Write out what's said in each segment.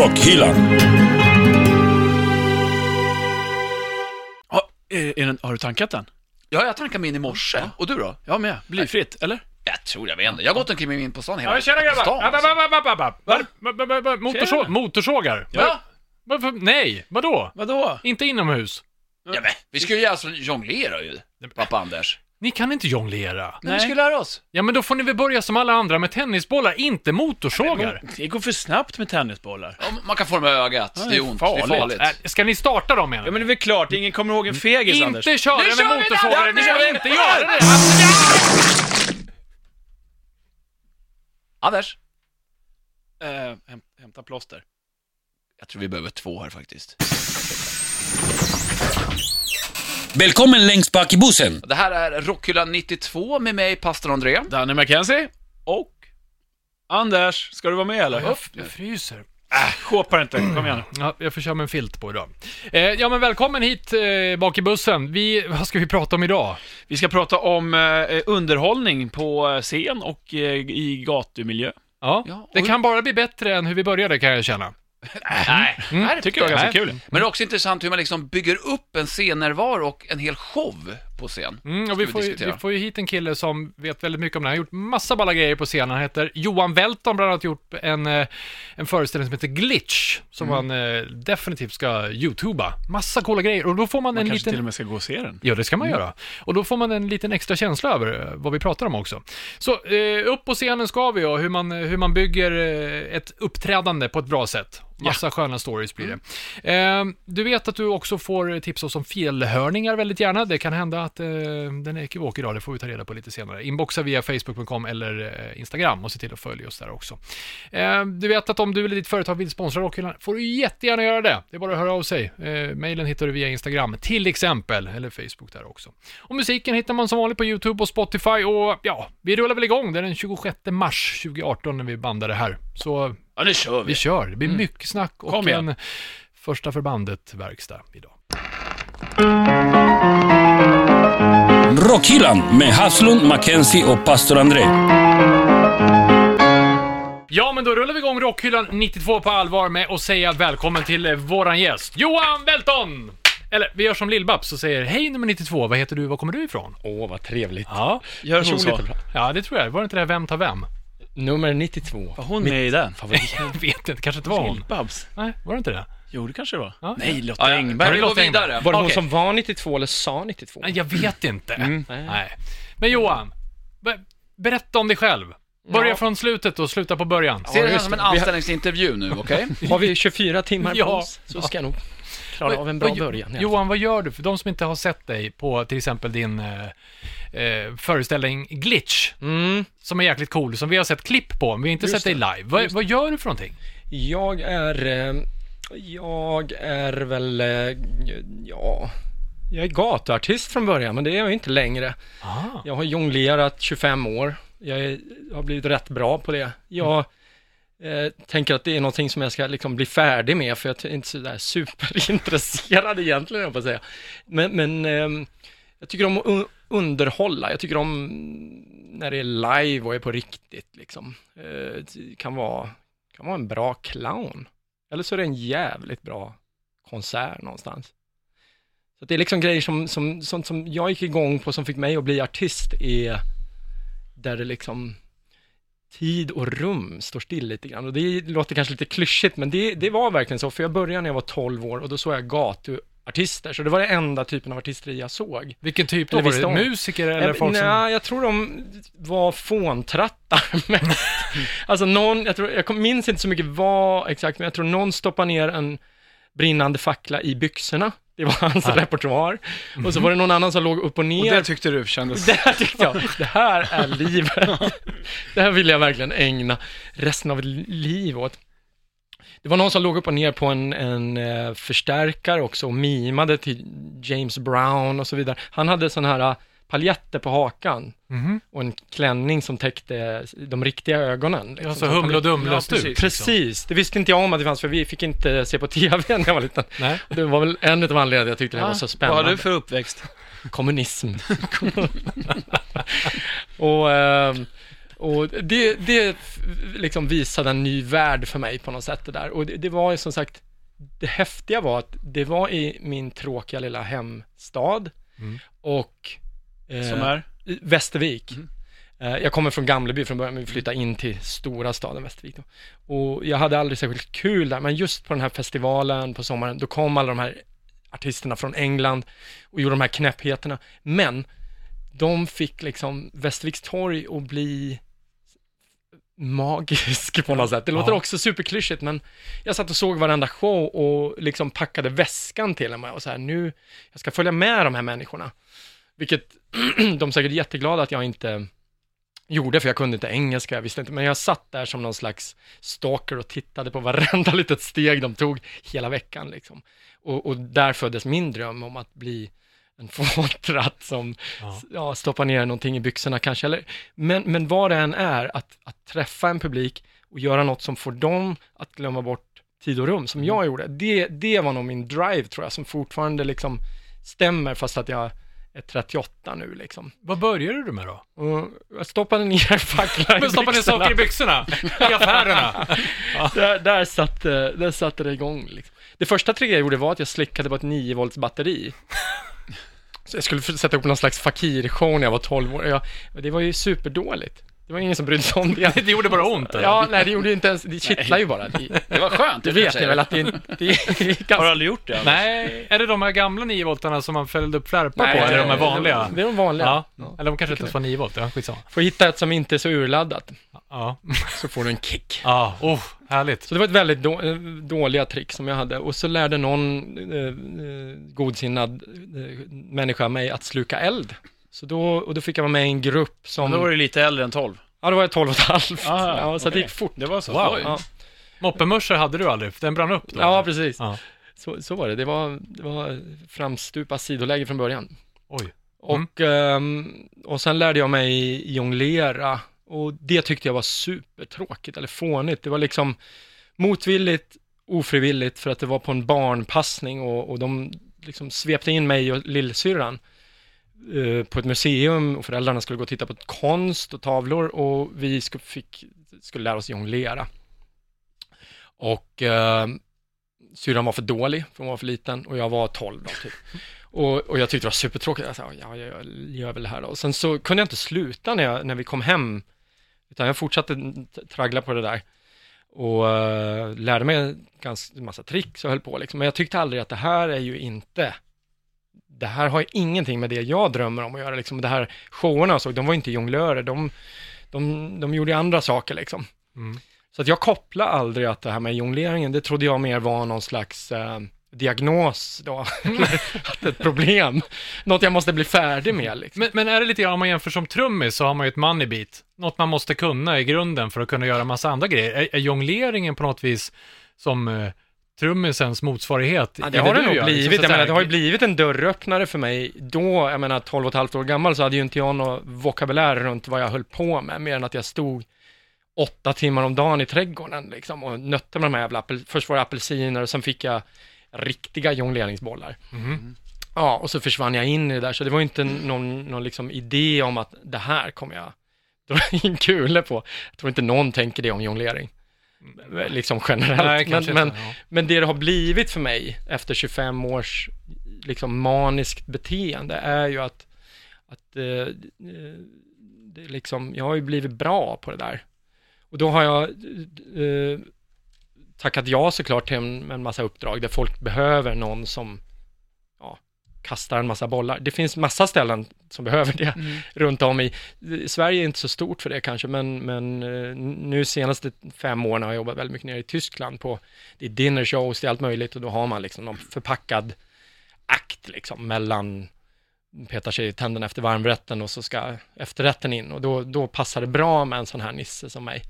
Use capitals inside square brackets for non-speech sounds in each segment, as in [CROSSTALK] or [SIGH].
Rockhyllan. Ja, är, är den, har du tankat den? Ja, jag tankade min i morse. Och du då? Jag med. Blyfritt, eller? Jag tror, jag vet inte. Jag har gått omkring med min på stan hela Ja, tjena grabbar! stan, Ja, alltså. va, va, va, va, va. Va? Va, va, va, va, Motorså- Tjena. Motorsågar? Ja. Varför? Nej, vadå? Vadå? Inte inomhus. Ja, men, vi ska ju alltså jonglera ju, pappa Anders. Ni kan inte jonglera. Men vi ska lära oss. Ja, men då får ni väl börja som alla andra med tennisbollar, inte motorsågar. Det går för snabbt med tennisbollar. Ja, man kan få dem i ögat. Ja, det det är ont. farligt. Det är farligt. Äh, ska ni starta dem menar Ja, ni? men det är väl klart, ingen kommer ihåg en fegis, Anders. Inte köra Nu med motorsågar, ni Nu kör ska vi inte göra det! Anders, Eh, häm, hämta plåster. jag tror vi behöver två här faktiskt. Välkommen längst bak i bussen. Det här är Rockhyllan 92 med mig, pastor André. Danny McKenzie. Och? Anders, ska du vara med eller? Jag, jag fryser. Äh, Sjåpar inte, kom igen. Ja, jag får köra med en filt på idag. Eh, ja, men välkommen hit eh, bak i bussen. Vi, vad ska vi prata om idag? Vi ska prata om eh, underhållning på eh, scen och eh, i gatumiljö. Ja, Ja, och- det kan bara bli bättre än hur vi började kan jag känna. Nej, Mm. tycker jag är ganska Nej. kul. Men det är också intressant hur man liksom bygger upp en scennärvaro och en hel show på scen. Mm, och vi, får ju, vi får ju hit en kille som vet väldigt mycket om det här. Han har gjort massa balla grejer på scenen. Han heter Johan Welton, bland annat gjort en, eh, en föreställning som heter Glitch, som Mm. man eh, definitivt ska youtuba. Massa coola grejer. Och då får man, Man en kanske liten... till och med ska gå och se den. Ja, det ska man göra. Och då får man en liten extra känsla över eh, vad vi pratar om också. Så eh, upp på scenen ska vi och hur man, hur man bygger eh, ett uppträdande på ett bra sätt. Massa sköna stories blir det. Eh, du vet att du också får tips oss om felhörningar väldigt gärna. Det kan hända att eh, den är ekivok idag, det får vi ta reda på lite senare. Inboxa via facebook.com eller eh, Instagram och se till att följa oss där också. Eh, du vet att om du eller ditt företag vill sponsra Rockhyllan får du jättegärna göra det. Det är bara att höra av sig. Eh, mailen hittar du via Instagram till exempel, eller Facebook där också. Och musiken hittar man som vanligt på YouTube och Spotify och ja, vi rullar väl igång. Det är den 26 mars 2018 när vi bandar det här. Så Ja, nu kör vi vi. kör. Det blir mycket snack och Kom igen. en första förbandet-verkstad idag. Rockhyllan med Haslund, Mackenzie och pastor André. Ja, men då rullar vi igång Rockhyllan 92 på allvar med att säga välkommen till eh, våran gäst, Johan Welton! Eller, vi gör som Lill-Babs och säger hej nummer 92, vad heter du, var kommer du ifrån? Åh, vad trevligt. Ja, Gör så. ja det tror jag. Var det inte det här Vem tar vem? Nummer 92. Var hon med i den? [LAUGHS] Jag vet inte, kanske inte var hon. Babs. Nej, var det inte det? Jo, det kanske det var. Ja. Nej, Lotta Ja, ja. Engberg. Kan vi gå vidare? Var det hon Okej. som var 92 eller sa 92? Nej, jag vet inte. Mm. Nej. Men Johan, be berätta om dig själv. Börja Ja. från slutet och sluta på början. Se det här som en anställningsintervju nu, okej? [LAUGHS] Har vi 24 timmar Ja. på oss så ska jag nog klara av en bra början. Johan, vad gör du? För de som inte har sett dig på till exempel din eh, eh, föreställning Glitch, Mm. som är jäkligt cool, som vi har sett klipp på, men vi har inte Just sett dig live. Vad, Just vad gör du för någonting? Jag är... Eh, jag är väl... Eh, ja... Jag är gatuartist från början, men det är jag inte längre. Ah. Jag har jonglerat 25 år. Jag är, har blivit rätt bra på det. Jag eh, tänker att det är någonting som jag ska liksom bli färdig med, för jag är inte sådär superintresserad [LAUGHS] egentligen, jag på att säga. Men, men ehm, jag tycker om att underhålla. Jag tycker om när det är live och är på riktigt, liksom. Eh, det kan vara, kan vara en bra clown. Eller så är det en jävligt bra konsert någonstans. Så det är liksom grejer som, som, som, som jag gick igång på som fick mig att bli artist är där det liksom tid och rum står still lite grann. Och det låter kanske lite klyschigt, men det, det var verkligen så. För jag började när jag var 12 år och då såg jag gatuartister. Så det var den enda typen av artister jag såg. Vilken typ då? Eller Var det musiker eller Jag, folk som... nej, jag tror de var fåntrattar [LAUGHS] mest. alltså någon, jag, tror, jag minns inte så mycket vad exakt, men jag tror någon stoppade ner en brinnande fackla i byxorna. Det var hans repertoar. Och så var det någon annan som låg upp och Och ner. det tyckte du kändes... [LAUGHS] Det här tyckte jag, det här är livet. [LAUGHS] Det här vill jag verkligen ägna resten av ett liv åt. Det var någon som låg upp och ner på en, en eh, förstärkare också och mimade till James Brown och så vidare. Han hade sådana här eh, paljetter på hakan Mhm. och en klänning som täckte de riktiga ögonen. liksom. Ja, så Så Humle och palj- Dumle-stuk. precis. Precis, det visste inte jag om att det fanns för vi fick inte se på [LAUGHS] tv när jag var liten. Nej. Det var väl en av anledningarna jag tyckte det här var så Vad spännande. har du för uppväxt? Kommunism. [LAUGHS] och, ehm, Och det, det liksom visade en ny värld för mig på något sätt det där. Och det, det var ju som sagt, det häftiga var att det var i min tråkiga lilla hemstad Mm. och Som är? i Västervik. Eh, Jag kommer från Gamleby från början, men vi flyttade in till stora staden Västervik. Då. Och jag hade aldrig särskilt kul där, men just på den här festivalen på sommaren, då kom alla de här artisterna från England och gjorde de här knäppheterna. Men de fick liksom Västerviks torg att bli magisk på något sätt. Det låter Ja. också superklyschigt, men jag satt och såg varenda show och liksom packade väskan till mig och så här, nu, jag ska följa med de här människorna. Vilket [CLEARS THROAT] de säkert är jätteglada att jag inte gjorde, för jag kunde inte engelska, jag visste inte, men jag satt där som någon slags stalker och tittade på varenda [LAUGHS] litet steg de tog hela veckan liksom. Och, och där föddes min dröm om att bli en [LAUGHS] fåntratt som Ja. ja. stoppar ner någonting i byxorna kanske, eller, men, men vad det än är, att, att träffa en publik och göra något som får dem att glömma bort tid och rum, som jag gjorde, det, det var nog min drive tror jag, som fortfarande liksom stämmer, fast att jag 38 nu liksom. Vad började du med då? Och jag stoppade ner [LAUGHS] facklan i Men stoppa ner byxorna. saker i byxorna? I affärerna? [LAUGHS] där, där, satte, där satte det igång. Liksom. Det första tricket jag gjorde var att jag slickade på ett 9 volts batteri. Så jag skulle sätta upp någon slags fakir-show när jag var 12 år. Jag, det var ju superdåligt. Det var ingen som brydde sig om det. [LAUGHS] Det gjorde bara ont eller? Ja, nej, det gjorde inte ens, det kittlar ju bara. Det, Det var skönt. det vet ni väl att det, det, det är [LAUGHS] Har du ganska... aldrig gjort det? Anders? Nej, är det de här gamla 9 voltarna som man fällde upp flärpar på? Eller de här vanliga? Det är de vanliga. Ja. Ja. Eller de kanske inte ens var 9 volt, ja, skitsamma. Får hitta ett som inte är så urladdat, Ja, så får du en kick. ja, oh, härligt. Så det var ett väldigt då, eh, dåliga trick som jag hade. Och så lärde någon eh, eh, godsinnad eh, människa mig att sluka eld. Så då, och då fick jag vara med i en grupp som... Men då var du lite äldre än 12. Ja, då var jag 12 och ett halvt. Ah, ja, så att det gick fort. Det var så? Wow. Ja, Moppemörsor hade du aldrig, för den brann upp då? ja precis. Ja. Så, så var det. Det var, det var framstupa sidoläge från början. Oj. Och, ehm, och sen lärde jag mig jonglera. Och det tyckte jag var supertråkigt, eller fånigt. Det var liksom motvilligt, ofrivilligt, för att det var på en barnpassning och, och de liksom svepte in mig och lillsyrran Eh, på ett museum och föräldrarna skulle gå och titta på konst och tavlor och vi skulle, fick, skulle lära oss jonglera. Och eh, syrran var för dålig, för hon var för liten och jag var 12 då, typ. Och, och jag tyckte det var supertråkigt. Jag sa, ja, jag gör väl det här då. Och sen så kunde jag inte sluta när, jag, när vi kom hem, utan jag fortsatte traggla på det där. Och uh, lärde mig ganska massa tricks och höll på liksom. Men jag tyckte aldrig att det här är ju inte, det här har ingenting med det jag drömmer om att göra liksom. Det här showerna och så, de var inte jonglörer, de, de, de gjorde andra saker liksom. Mm. Så att jag kopplade aldrig att det här med jongleringen, det trodde jag mer var någon slags eh, diagnos då, [LAUGHS] att ett problem, något jag måste bli färdig med liksom. Men, men är det lite grann, om man jämför som trummis så har man ju ett money beat. Något man måste kunna i grunden för att kunna göra massa andra grejer. Är, är jongleringen på något vis som eh, trummisens motsvarighet? Ja, det har det du nog gör? blivit. Liksom Jag menar, det har ju blivit en dörröppnare för mig. Då, jag menar 12 och ett halvt år gammal, så hade ju inte jag någon vokabulär runt vad jag höll på med, mer än att jag stod åtta timmar om dagen i trädgården liksom, och nötte med de här jävla. Först var det apelsiner och sen fick jag riktiga jongleringsbollar. Mhm. Ja, och så försvann jag in i det där, så det var ju inte någon, någon liksom idé om att det här kommer jag [LAUGHS] dra in kulor på. Jag tror inte någon tänker det om jonglering. Liksom generellt. Nej, men, kanske men, inte. Ja. men det det har blivit för mig efter 25 års liksom maniskt beteende är ju att, att eh, det liksom, jag har ju blivit bra på det där. Och då har jag eh, tackat ja såklart till en, en massa uppdrag där folk behöver någon som ja, kastar en massa bollar. Det finns massa ställen som behöver det runt om i. Sverige är inte så stort för det kanske, men, men eh, nu senaste fem åren har jag jobbat väldigt mycket nere i Tyskland på, det är dinner shows, det är allt möjligt och då har man liksom någon förpackad akt liksom mellan petar sig i tänderna efter varmrätten och så ska efterrätten in och då, då passar det bra med en sån här nisse som mig.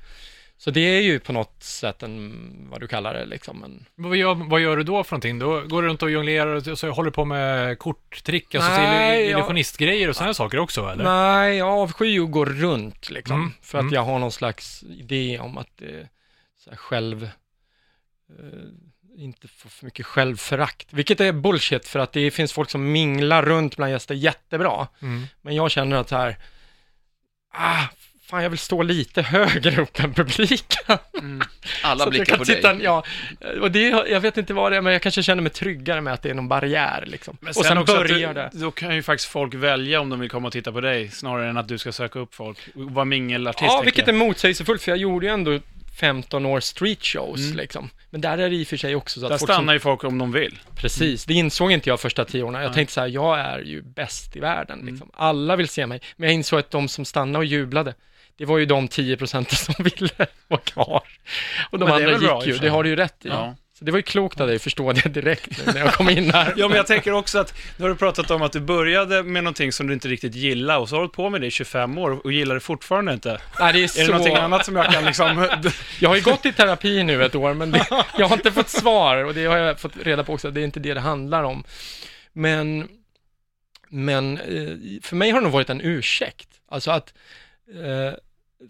Så det är ju på något sätt en, vad du kallar det liksom, en Vad gör, vad gör du då för någonting? Då går du runt och jonglerar och så håller på med korttrick, alltså Nej, illusionistgrejer och sådana saker också eller? Nej, jag avskyr att gå runt liksom. Mm, För att mm. jag har någon slags idé om att det så här, själv... Eh, inte få för mycket självförakt. Vilket är bullshit för att det finns folk som minglar runt bland gäster jättebra. Mm. Men jag känner att här... Ah, fan jag vill stå lite högre upp än publiken. Alla Så att jag blickar kan på titta, dig. Ja, och det, jag vet inte vad det är, men jag kanske känner mig tryggare med att det är någon barriär liksom. Men och sen också börjar du, det. Då kan ju faktiskt folk välja om de vill komma och titta på dig, snarare än att du ska söka upp folk. Vara mingelartist, Ja, vilket är motsägelsefullt, för jag gjorde ju ändå 15 år street shows Mm. liksom. Men där är det i och för sig också så att Där folk stannar som, ju folk om de vill. Precis, det insåg inte jag första tio åren. Jag Nej. tänkte så här, jag är ju bäst i världen Mm. liksom. Alla vill se mig. Men jag insåg att de som stannade och jublade, det var ju de 10 procenten som [LAUGHS] ville vara kvar. Och de Men andra bra gick ju, det har du ju rätt i. Ja. Så det var ju klokt av dig att förstå det direkt nu när jag kom in här. [LAUGHS] Ja, men jag tänker också att, nu har du pratat om att du började med någonting som du inte riktigt gillar och så har du hållit på med det i 25 år och gillar det fortfarande inte. Nej, det är, Är så... det någonting annat som jag kan liksom... [LAUGHS] Jag har ju gått i terapi nu ett år, men det, jag har inte fått svar och det har jag fått reda på också, det är inte det det handlar om. Men, men eh, för mig har det nog varit en ursäkt. Alltså att, eh,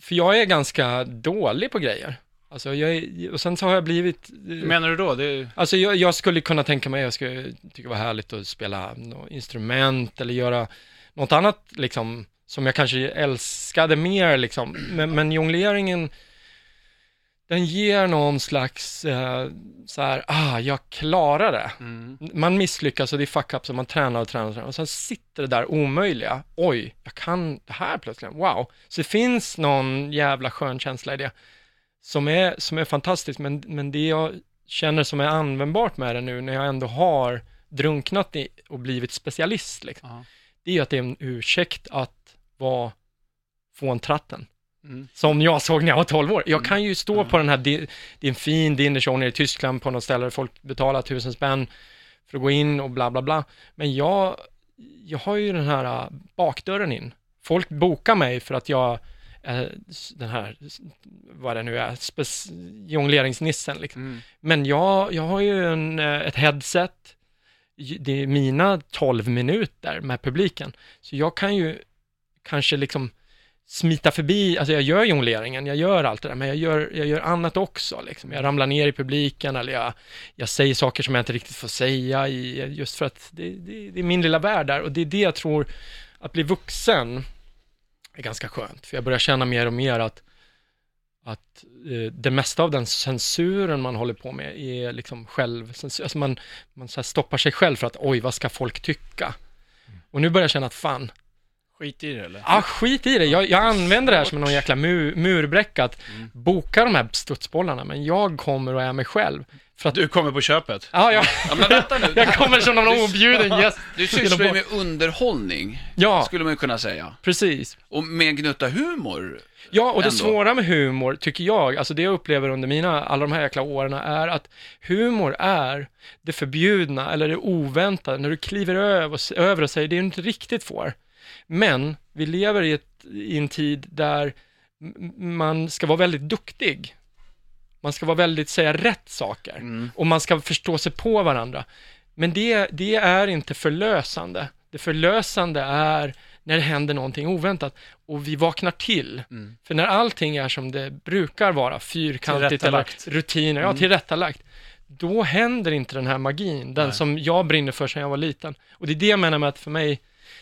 för jag är ganska dålig på grejer. Alltså jag är, och sen så har jag blivit... Hur menar du då? Det. Alltså jag, jag skulle kunna tänka mig, jag skulle tycka det var härligt att spela något instrument eller göra något annat liksom, som jag kanske älskade mer liksom. Men, men jongleringen, den ger någon slags, eh, så här, ah, jag klarar det. Mm. Man misslyckas och det är fuck-up så man tränar och tränar och tränar och sen sitter det där omöjliga. Oj, jag kan det här plötsligt. Wow. Så det finns någon jävla skön känsla i det som är, som är fantastiskt, men, men det jag känner som är användbart med det nu när jag ändå har drunknat i och blivit specialist, liksom, Ja. det är ju att det är en ursäkt att vara få en tratten. Mm. Som jag såg när jag var 12 år. Jag kan ju stå på den här, det är en fin dinnershow nere i Tyskland på något ställe där folk betalar tusen spänn för att gå in och bla bla bla. Men jag, jag har ju den här äh, bakdörren in. Folk bokar mig för att jag är den här, vad det nu är, jongleringsnissen liksom. Mm. Men jag, jag har ju en, eh, ett headset, det är mina 12 minuter med publiken, så jag kan ju kanske liksom smita förbi, alltså jag gör jongleringen, jag gör allt det där, men jag gör, jag gör annat också. Liksom. Jag ramlar ner i publiken eller jag, jag säger saker som jag inte riktigt får säga, i, just för att det, det, det är min lilla värld där och det är det jag tror, att bli vuxen är ganska skönt, för jag börjar känna mer och mer att att eh, det mesta av den censuren man håller på med är liksom självcensur. Alltså man, man stoppar sig själv för att oj, vad ska folk tycka? Och nu börjar jag känna att fan, Skit i det eller? ah, skit i det. Jag, jag använder det här som någon jäkla mu, murbräcka, att boka de här studsbollarna, men jag kommer och är mig själv. För att, Du kommer på köpet. ja, jag, Ja, men vänta nu. [LAUGHS] jag kommer som någon objuden gäst. [LAUGHS] Du sysslar ju med underhållning, Ja, skulle man ju kunna säga. precis. Och med en gnutta humor. Ja, och det Ändå. svåra med humor, tycker jag, alltså det jag upplever under mina, alla de här jäkla åren, är att humor är det förbjudna eller det oväntade, när du kliver över, över och säger det du inte riktigt får. Men vi lever i, ett, i en tid där man ska vara väldigt duktig. Man ska vara väldigt, säga rätt saker. Mm. Och man ska förstå sig på varandra. Men det, det är inte förlösande. Det förlösande är när det händer någonting oväntat och vi vaknar till. Mm. För när allting är som det brukar vara, fyrkantigt eller rutiner, ja, Mm. tillrättalagt, då händer inte den här magin, den Nej. som jag brinner för sedan jag var liten. Och det är det jag menar med att för mig,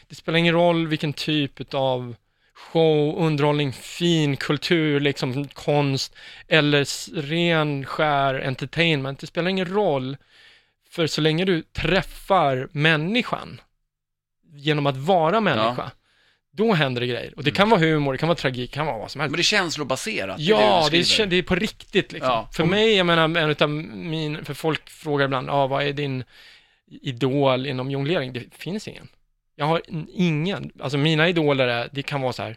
det spelar ingen roll vilken typ av show, underhållning, fin kultur, liksom konst eller ren skär entertainment. Det spelar ingen roll, för så länge du träffar människan genom att vara människa, då händer det grejer. Och det kan vara humor, det kan vara tragik, det kan vara vad som helst. Men det är känslobaserat. Ja, det det är, det är på riktigt liksom. Ja. För mig, jag menar, en utav min, för folk frågar ibland, ah, vad är din idol inom jonglering? Det finns ingen. Jag har ingen, alltså mina idoler är, det kan vara så här,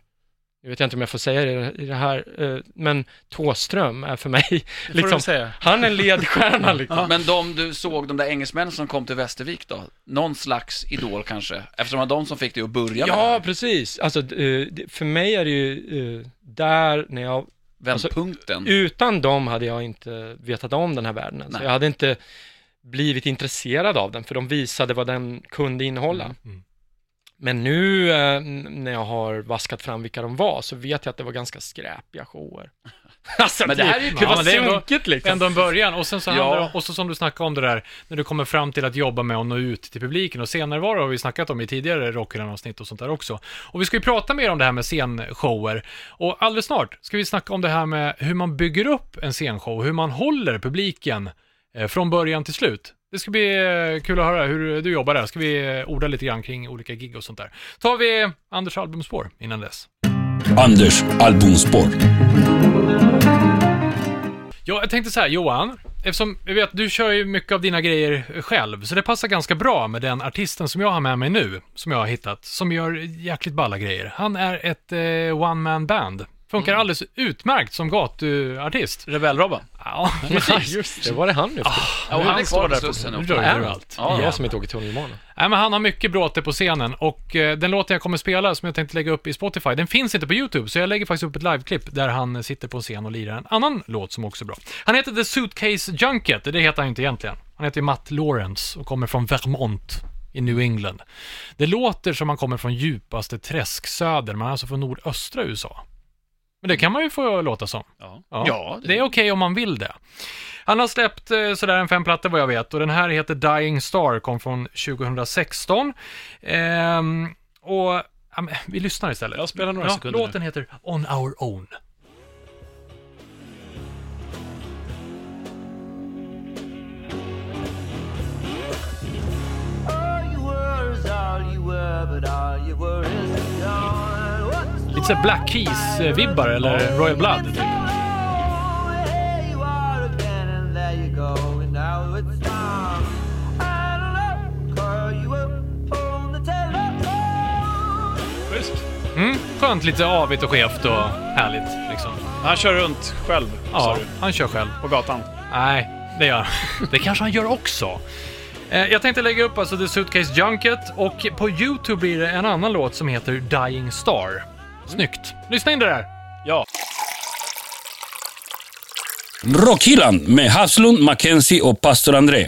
jag vet inte om jag får säga det i det här, eh, men Tåström är för mig, [LAUGHS] liksom, han är en ledstjärna [LAUGHS] liksom. Men de du såg, de där engelsmännen som kom till Västervik då? Någon slags idol kanske? Eftersom det var de som fick dig att börja med Ja, precis. Alltså, eh, för mig är det ju eh, där när jag Vändpunkten. Utan dem hade jag inte vetat om den här världen. Så jag hade inte blivit intresserad av den, för de visade vad den kunde innehålla. Mm. Men nu eh, när jag har vaskat fram vilka de var, så vet jag att det var ganska skräpiga shower. [LAUGHS] Alltså, Men det här är ju det var det sunkigt liksom. Ändå en början. Och sen så Ja. handlar det, och så som du snackade om det där, när du kommer fram till att jobba med att nå ut till publiken. Och scenärvaro har vi snackat om i tidigare Rockhyllan-avsnitt och sånt där också. Och vi ska ju prata mer om det här med scenshower. Och alldeles snart ska vi snacka om det här med hur man bygger upp en scenshow, hur man håller publiken eh, från början till slut. Det ska bli eh, kul att höra hur du jobbar där. Ska vi eh, orda lite grann kring olika gig och sånt där. tar vi Anders albumspår innan dess. Anders albumspår. Ja, jag tänkte så här, Johan, eftersom jag vet du kör ju mycket av dina grejer själv, så det passar ganska bra med den artisten som jag har med mig nu, som jag har hittat, som gör jäkligt balla grejer. Han är ett eh, one-man Funkar alldeles utmärkt som gatuartist. Rebell-Robban. Ja, [LAUGHS] Ja, precis. just det. Var det han nu? Ja, och han är kvar där på Slussen Nu rör Är du han? allt. Ja, jag som inte åker tunnelbana. Nej, men han har mycket bråte på scenen och eh, den låten jag kommer spela, som jag tänkte lägga upp i Spotify, den finns inte på YouTube, så jag lägger faktiskt upp ett liveklipp där han sitter på en scen och lirar en annan låt som också är bra. Han heter The Suitcase Junket, det heter han inte egentligen. Han heter Matt Lawrence och kommer från Vermont i New England. Det låter som han kommer från djupaste träsksöder, men alltså från nordöstra USA. Men det kan man ju få låta som. Ja. Ja, Ja, det är okej om man vill det. Han har släppt eh, sådär en fem plattor vad jag vet och den här heter Dying Star, kom från 2016. Ehm, och ja, men, vi lyssnar istället. Jag spelar några ja, sekunder nu. Låten heter On Our Own. All you were but all you were is Lite så Black Keys-vibbar eller Royal Blood. Typ. Mm, skönt, lite avigt och skevt och härligt liksom. Han kör runt själv, Ja, du, han kör själv. på gatan. Nej, det gör han. [LAUGHS] Det kanske han gör också. Eh, Jag tänkte lägga upp alltså The Suitcase Junket och på YouTube blir det en annan låt som heter Dying Star. Snyggt. Lyssna in det där. Ja. Rockhyllan med Haslund, Mackenzie och pastor André.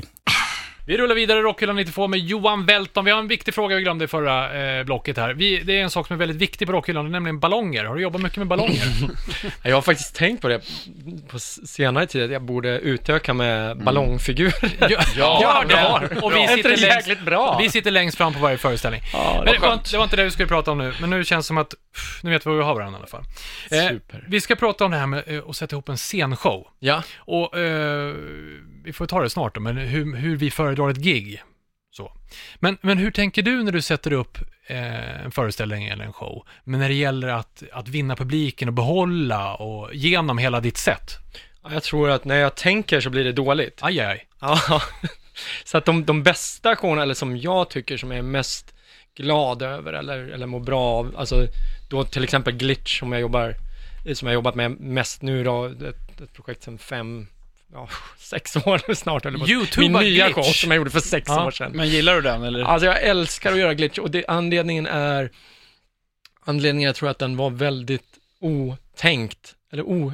Vi rullar vidare i Rockhyllan 92 med Johan Welton. Vi har en viktig fråga vi glömde i förra eh, blocket här. Vi, det är en sak som är väldigt viktig på Rockhyllan, nämligen ballonger. Har du jobbat mycket med ballonger? [LAUGHS] Jag har faktiskt tänkt på det på senare tid, att jag borde utöka med ballongfigurer. [LAUGHS] ja, Ja, det har. Och vi sitter, det längst, bra? vi sitter längst fram på varje föreställning. Ja, Men det, var, inte- det var inte det vi skulle prata om nu, men nu känns det som att, nu vet vi var vi har varandra i alla fall. Eh, vi ska prata om det här med eh, att sätta ihop en scenshow. Ja, Och eh, vi får ta det snart då, men hur, hur vi föredrar ett gig. Så. Men, men hur tänker du när du sätter upp eh, en föreställning eller en show? Men när det gäller att, att vinna publiken och behålla och genom hela ditt sätt? jag tror att när jag tänker så blir det dåligt. Aj, aj. Ja, [LAUGHS] så att de, de bästa showerna, eller som jag tycker som är mest glad över eller, eller mår bra av, alltså då till exempel Glitch som jag jobbar, som jag jobbat med mest nu då, ett, ett projekt sedan fem, ja, [LAUGHS] sex år snart eller YouTuba Min nya Glitch. show som jag gjorde för sex Ja, år sedan. Men gillar du den, eller? Alltså jag älskar att göra glitch och det, anledningen är, anledningen jag tror att den var väldigt otänkt, eller o,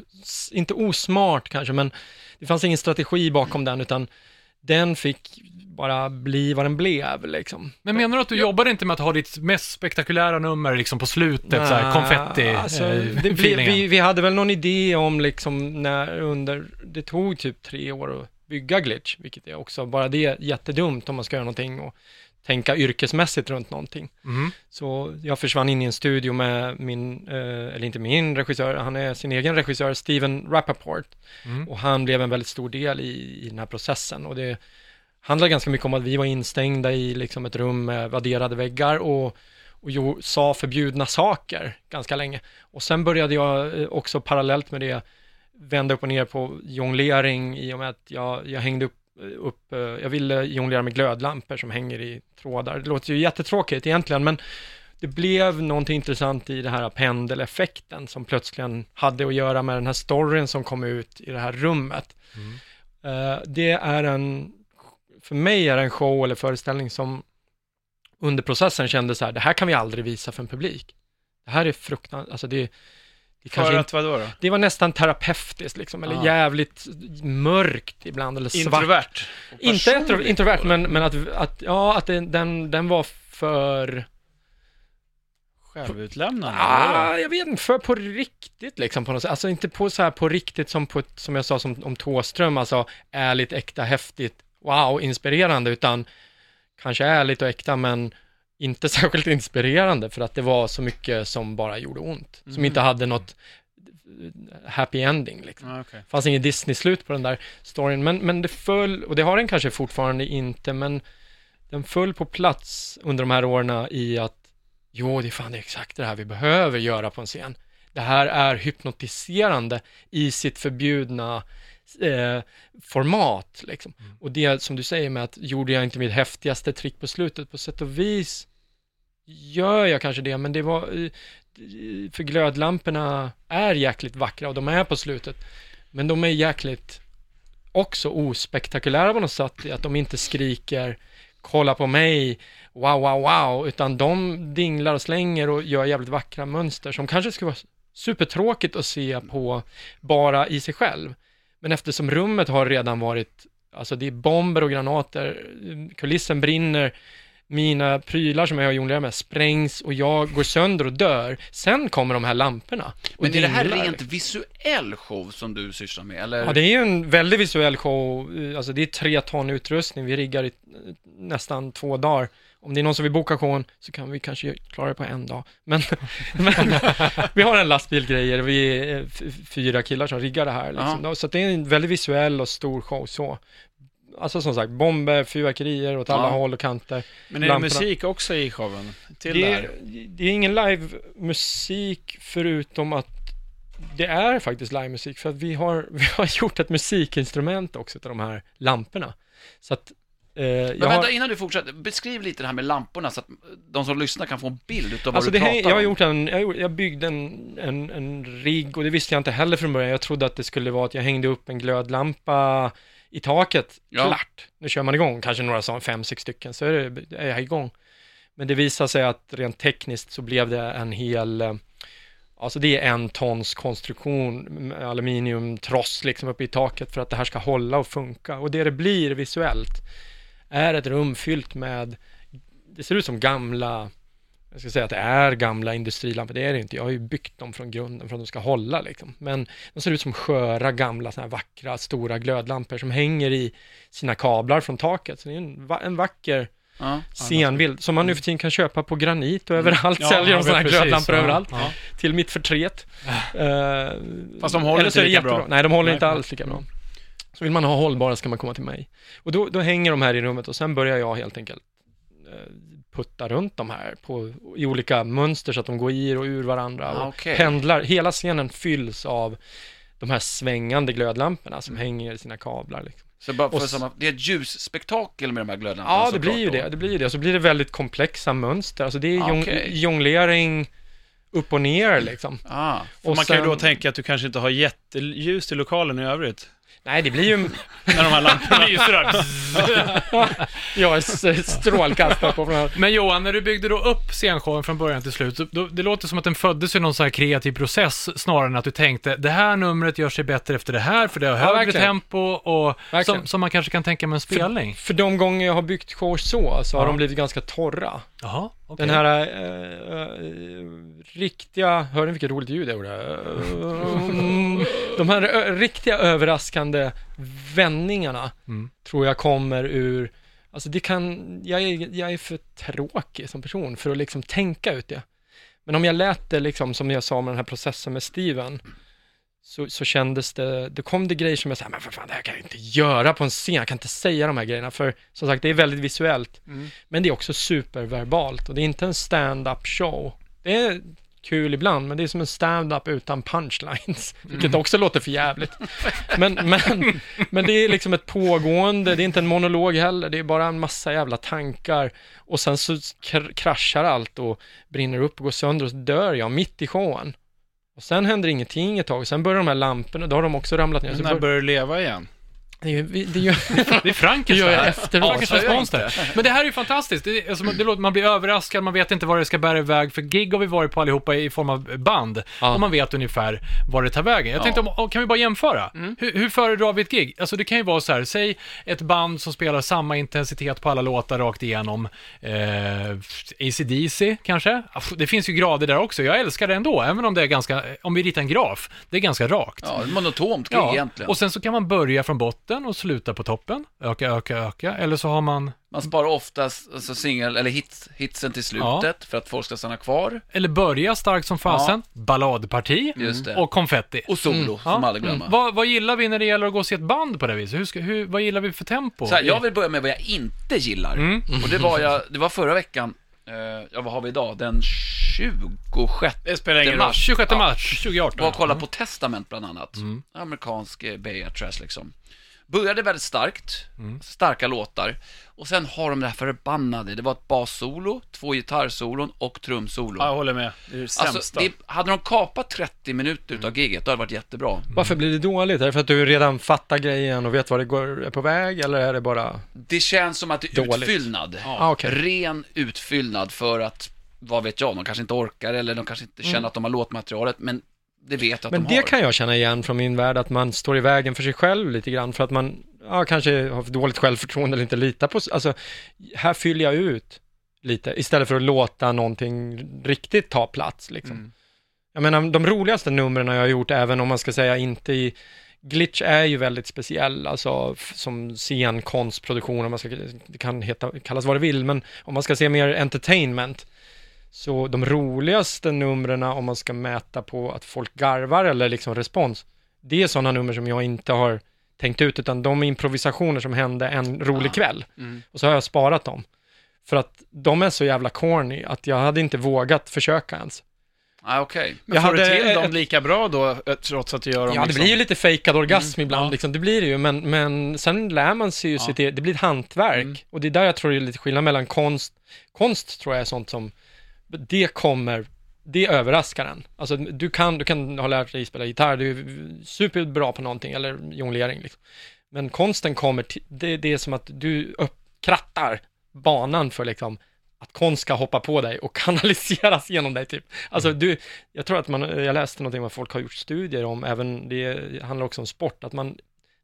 inte osmart kanske, men det fanns ingen strategi bakom den, utan den fick bara bli vad den blev liksom. Men menar du att du jobbade inte med att ha ditt mest spektakulära nummer liksom på slutet, så här, konfetti alltså, eh, det, vi, vi, vi hade väl någon idé om liksom när under, det tog typ tre år att bygga glitch, vilket är också, bara det jättedumt om man ska göra någonting och tänka yrkesmässigt runt någonting. Mhm. Så jag försvann in i en studio med min, eh, eller inte min regissör, han är sin egen regissör, Steven Rappaport. Mm. Och han blev en väldigt stor del i, i den här processen. Och det handlar ganska mycket om att vi var instängda i liksom ett rum med vadderade väggar och, och jo, sa förbjudna saker ganska länge. Och sen började jag eh, också parallellt med det vända upp och ner på jonglering i och med att jag, jag hängde upp, upp, eh, jag ville jonglera med glödlampor som hänger i trådar. Det låter ju jättetråkigt egentligen, men det blev någonting intressant i det här pendeleffekten som plötsligen hade att göra med den här storyn som kom ut i det här rummet. Eh, det är en, för mig är det en show eller föreställning som under processen kände så här, det här kan vi aldrig visa för en publik. Det här är fruktansvärt, alltså det, det För inte, att vadå då? det var nästan terapeutiskt liksom, eller Ah. jävligt mörkt ibland, eller svart. Introvert. Inte intro, introvert, men, men att, att, ja, att det, den, den var för Självutlämnande? Ah, jag vet inte, för på riktigt liksom på något sätt. Alltså inte på så här på riktigt som på som jag sa som, om Thåström, alltså ärligt, äkta, häftigt, wow, inspirerande, utan kanske ärligt och äkta, men inte [LAUGHS] särskilt inspirerande för att det var så mycket som bara gjorde ont. Som inte hade något eh, happy ending liksom. Okej. Det fanns inget Disney-slut på den där storyn, men, men det föll, och det har den kanske fortfarande inte, men den föll på plats under de här åren i att jo, det är fan det är exakt det här vi behöver göra på en scen. Det här är hypnotiserande i sitt förbjudna eh, format. Liksom. Och det som du säger med att gjorde jag inte mitt häftigaste trick på slutet, på sätt och vis gör jag kanske det, men det var, eh, för glödlamporna är jäkligt vackra och de är på slutet. Men de är jäkligt också ospektakulära på något sätt, att de inte skriker kolla på mig, wow, wow, wow, utan de dinglar och slänger och gör jävligt vackra mönster som kanske skulle vara supertråkigt att se på bara i sig själv. Men eftersom rummet har redan varit, alltså det är bomber och granater, kulissen brinner, mina prylar som jag jonglerar med sprängs och jag går sönder och dör. Sen kommer de här lamporna. Men är det här dinglar. rent visuell show som du sysslar med, eller? Ja, det är ju en väldigt visuell show. Alltså det är tre ton utrustning. Vi riggar i nästan två dagar. Om det är någon som vill boka showen så kan vi kanske klara det på en dag. Men, [LAUGHS] men vi har en lastbil grejer. Vi är fyra killar som riggar det här. Liksom. Så att det är en väldigt visuell och stor show så. Alltså som sagt, bomber, fyrverkerier åt alla Ja. håll och kanter. Men är det Lamporna. musik också i showen? Till det, är, det är ingen livemusik förutom att det är faktiskt livemusik för att vi har, [LAUGHS] vi har gjort ett musikinstrument också till de här lamporna. Så att eh, Men har, vänta, innan du fortsätter, beskriv lite det här med lamporna så att de som lyssnar kan få en bild utav alltså vad du pratar häng- jag har om. gjort en, jag, jag byggde en, en, en rigg och det visste jag inte heller från början. Jag trodde att det skulle vara att jag hängde upp en glödlampa i taket. Ja. Klart, nu kör man igång, kanske några sa fem, sex stycken, så är, det, är jag igång. Men det visade sig att rent tekniskt så blev det en hel, eh, alltså det är en tons konstruktion, aluminiumtross liksom uppe i taket för att det här ska hålla och funka. Och det det blir visuellt är ett rum fyllt med, det ser ut som gamla, jag ska säga att det är gamla industrilampor, det är det inte. Jag har ju byggt dem från grunden för att de ska hålla liksom. Men de ser ut som sköra, gamla, såna här vackra, stora glödlampor som hänger i sina kablar från taket. Så det är en, va- en vacker Ja. scenbild som man nu för tiden kan köpa på Granit och överallt Ja, säljer de sådana här precis, glödlampor ja. överallt. Ja. Till mitt förtret. Fast de håller inte lika bra. Nej, de håller Nej. inte alls lika bra. Så vill man ha hållbara ska man komma till mig. Och då, då hänger de här i rummet och sen börjar jag helt enkelt eh, putta runt de här på, i olika mönster så att de går i och ur varandra och Ah, okej. pendlar. Hela scenen fylls av de här svängande glödlamporna Mm. som hänger i sina kablar. Liksom. Så bara för Och samma, det är ett ljusspektakel med de här glödlamporna Ja, det blir ju då. det. Det blir ju det. Och så blir det väldigt komplexa mönster. Alltså det är Ah, okej. jonglering upp och ner liksom. Ah, Och man kan ju då tänka att du kanske inte har jätteljus i lokalen i övrigt. Nej, det blir ju... [LAUGHS] När de här lamporna [LAUGHS] Lyser där. [LAUGHS] jag är s- strålkastare på den här. Men Johan, när du byggde då upp scenshowen från början till slut, då, det låter som att den föddes i någon sån här kreativ process snarare än att du tänkte det här numret gör sig bättre efter det här, för det har högre verkligen. tempo och som, som man kanske kan tänka med en spelning. För de gånger jag har byggt shows så, så har Ja. de blivit ganska torra. Jaha, okej. Den här eh, eh, riktiga, hör ni vilket roligt ljud jag gjorde? [LAUGHS] De här ö, riktiga överraskande vändningarna Mm. tror jag kommer ur, alltså det kan, jag är, jag är för tråkig som person för att liksom tänka ut det. Men om jag lät det liksom, som jag sa med den här processen med Steven, så, så kändes det, då kom det grejer som jag sa, men för fan det här kan jag inte göra på en scen, jag kan inte säga de här grejerna, för som sagt det är väldigt visuellt, men det är också superverbalt och det är inte en stand-up show. Det är kul ibland, men det är som en stand-up utan punchlines, [LAUGHS] vilket också låter för jävligt. [LAUGHS] Men, men, men det är liksom ett pågående, det är inte en monolog heller, det är bara en massa jävla tankar och sen så kr- kraschar allt och brinner upp och går sönder och så dör jag mitt i showen. Och sen händer ingenting ett tag, sen börjar de här lamporna, då har de också ramlat ner. Så När bör- börjar du leva igen? Det är det är ju, Det är [LAUGHS] Frankenstein. [LAUGHS] Det gör jag efteråt. Frankensteins Avslöja monster. Men det här är ju fantastiskt. Det alltså, det låter, man blir överraskad, man vet inte var det ska bära iväg. För gig har vi varit på allihopa i form av band. Ja. Och man vet ungefär var det tar vägen. Jag tänkte, om, om- kan vi bara jämfara? Hur, hur föredrar vi ett gig? Alltså det kan ju vara så här, säg ett band som spelar samma intensitet på alla låtar rakt igenom. Eh, ACDC kanske? Aff, Det finns ju grader där också. Jag älskar det ändå, även om det är ganska, om vi ritar en graf, det är ganska rakt. Ja, monotont gig egentligen. och sen så kan man börja från botten och sluta på toppen. Öka, öka, öka. Eller så har man, Man sparar oftast alltså singel, eller hits, hitsen till slutet för att folk ska stanna kvar. eller börja starkt som fasen. Balladparti. Just det. Och konfetti. Och solo, som Ja. aldrig glömma. Vad, vad gillar vi när det gäller att gå och se ett band på det viset? Hur ska, hur, vad gillar vi för tempo? Så här, jag vill börja med vad jag inte gillar. Mm. Och det var, jag, det var förra veckan, eh, ja vad har vi idag? Den 26 Det spelar ingen mars. 26 Ja. mars 2018. var och kollade på Testament bland annat. Amerikansk eh, Bay Trash liksom. Började väldigt starkt, starka låtar. Och sen har de det här förbannade, det var ett bassolo, två gitarrsolon och trumsolo. Ja, jag håller med. Det är det sämsta. Alltså, det, hade de kapat 30 minuter utav giget, då hade det varit jättebra. varför blir det dåligt? Är det för att du redan fattar grejen och vet vad det går, är på väg, eller är det bara... Det känns som att det är Dåligt. utfyllnad. Ah, okej. Ren utfyllnad för att, vad vet jag, de kanske inte orkar eller de kanske inte känner att de har låtmaterialet, men det vet att Men de det har. kan jag känna igen från min värld, att man står i vägen för sig själv lite grann, för att man ja, kanske har för dåligt självförtroende eller inte litar på s- Alltså, här fyller jag ut lite, istället för att låta någonting riktigt ta plats. Liksom. Mm. Jag menar, de roligaste numren jag har gjort, även om man ska säga inte i Glitch är ju väldigt speciell, alltså som scenkonstproduktion, om man ska, det kan heta, kallas vad det vill, men om man ska se mer entertainment, så de roligaste numren, om man ska mäta på att folk garvar eller liksom respons, det är sådana nummer som jag inte har tänkt ut, utan de improvisationer som hände en rolig kväll. Mm. Och så har jag sparat dem. För att de är så jävla corny att jag hade inte vågat försöka ens. Ah, okej. Men jag får du hade till ett- dem lika bra då, eh, trots att du gör dem Ja, det liksom... blir ju lite fejkad orgasm ibland, ja. liksom. det blir det ju, men, men sen lär man sig ju Ja. sitt, det blir ett hantverk. Mm. Och det är där jag tror det är lite skillnad mellan konst, konst tror jag är sånt som, det kommer, det överraskar en. Alltså du kan, du kan ha lärt dig spela gitarr, du är superbra på någonting, eller jonglering liksom. Men konsten kommer, till, det, det är som att du upp, krattar banan för liksom, att konst ska hoppa på dig och [LAUGHS] kanaliseras genom dig typ. Alltså du, jag tror att man, jag läste någonting vad folk har gjort studier om, även det handlar också om sport, att man,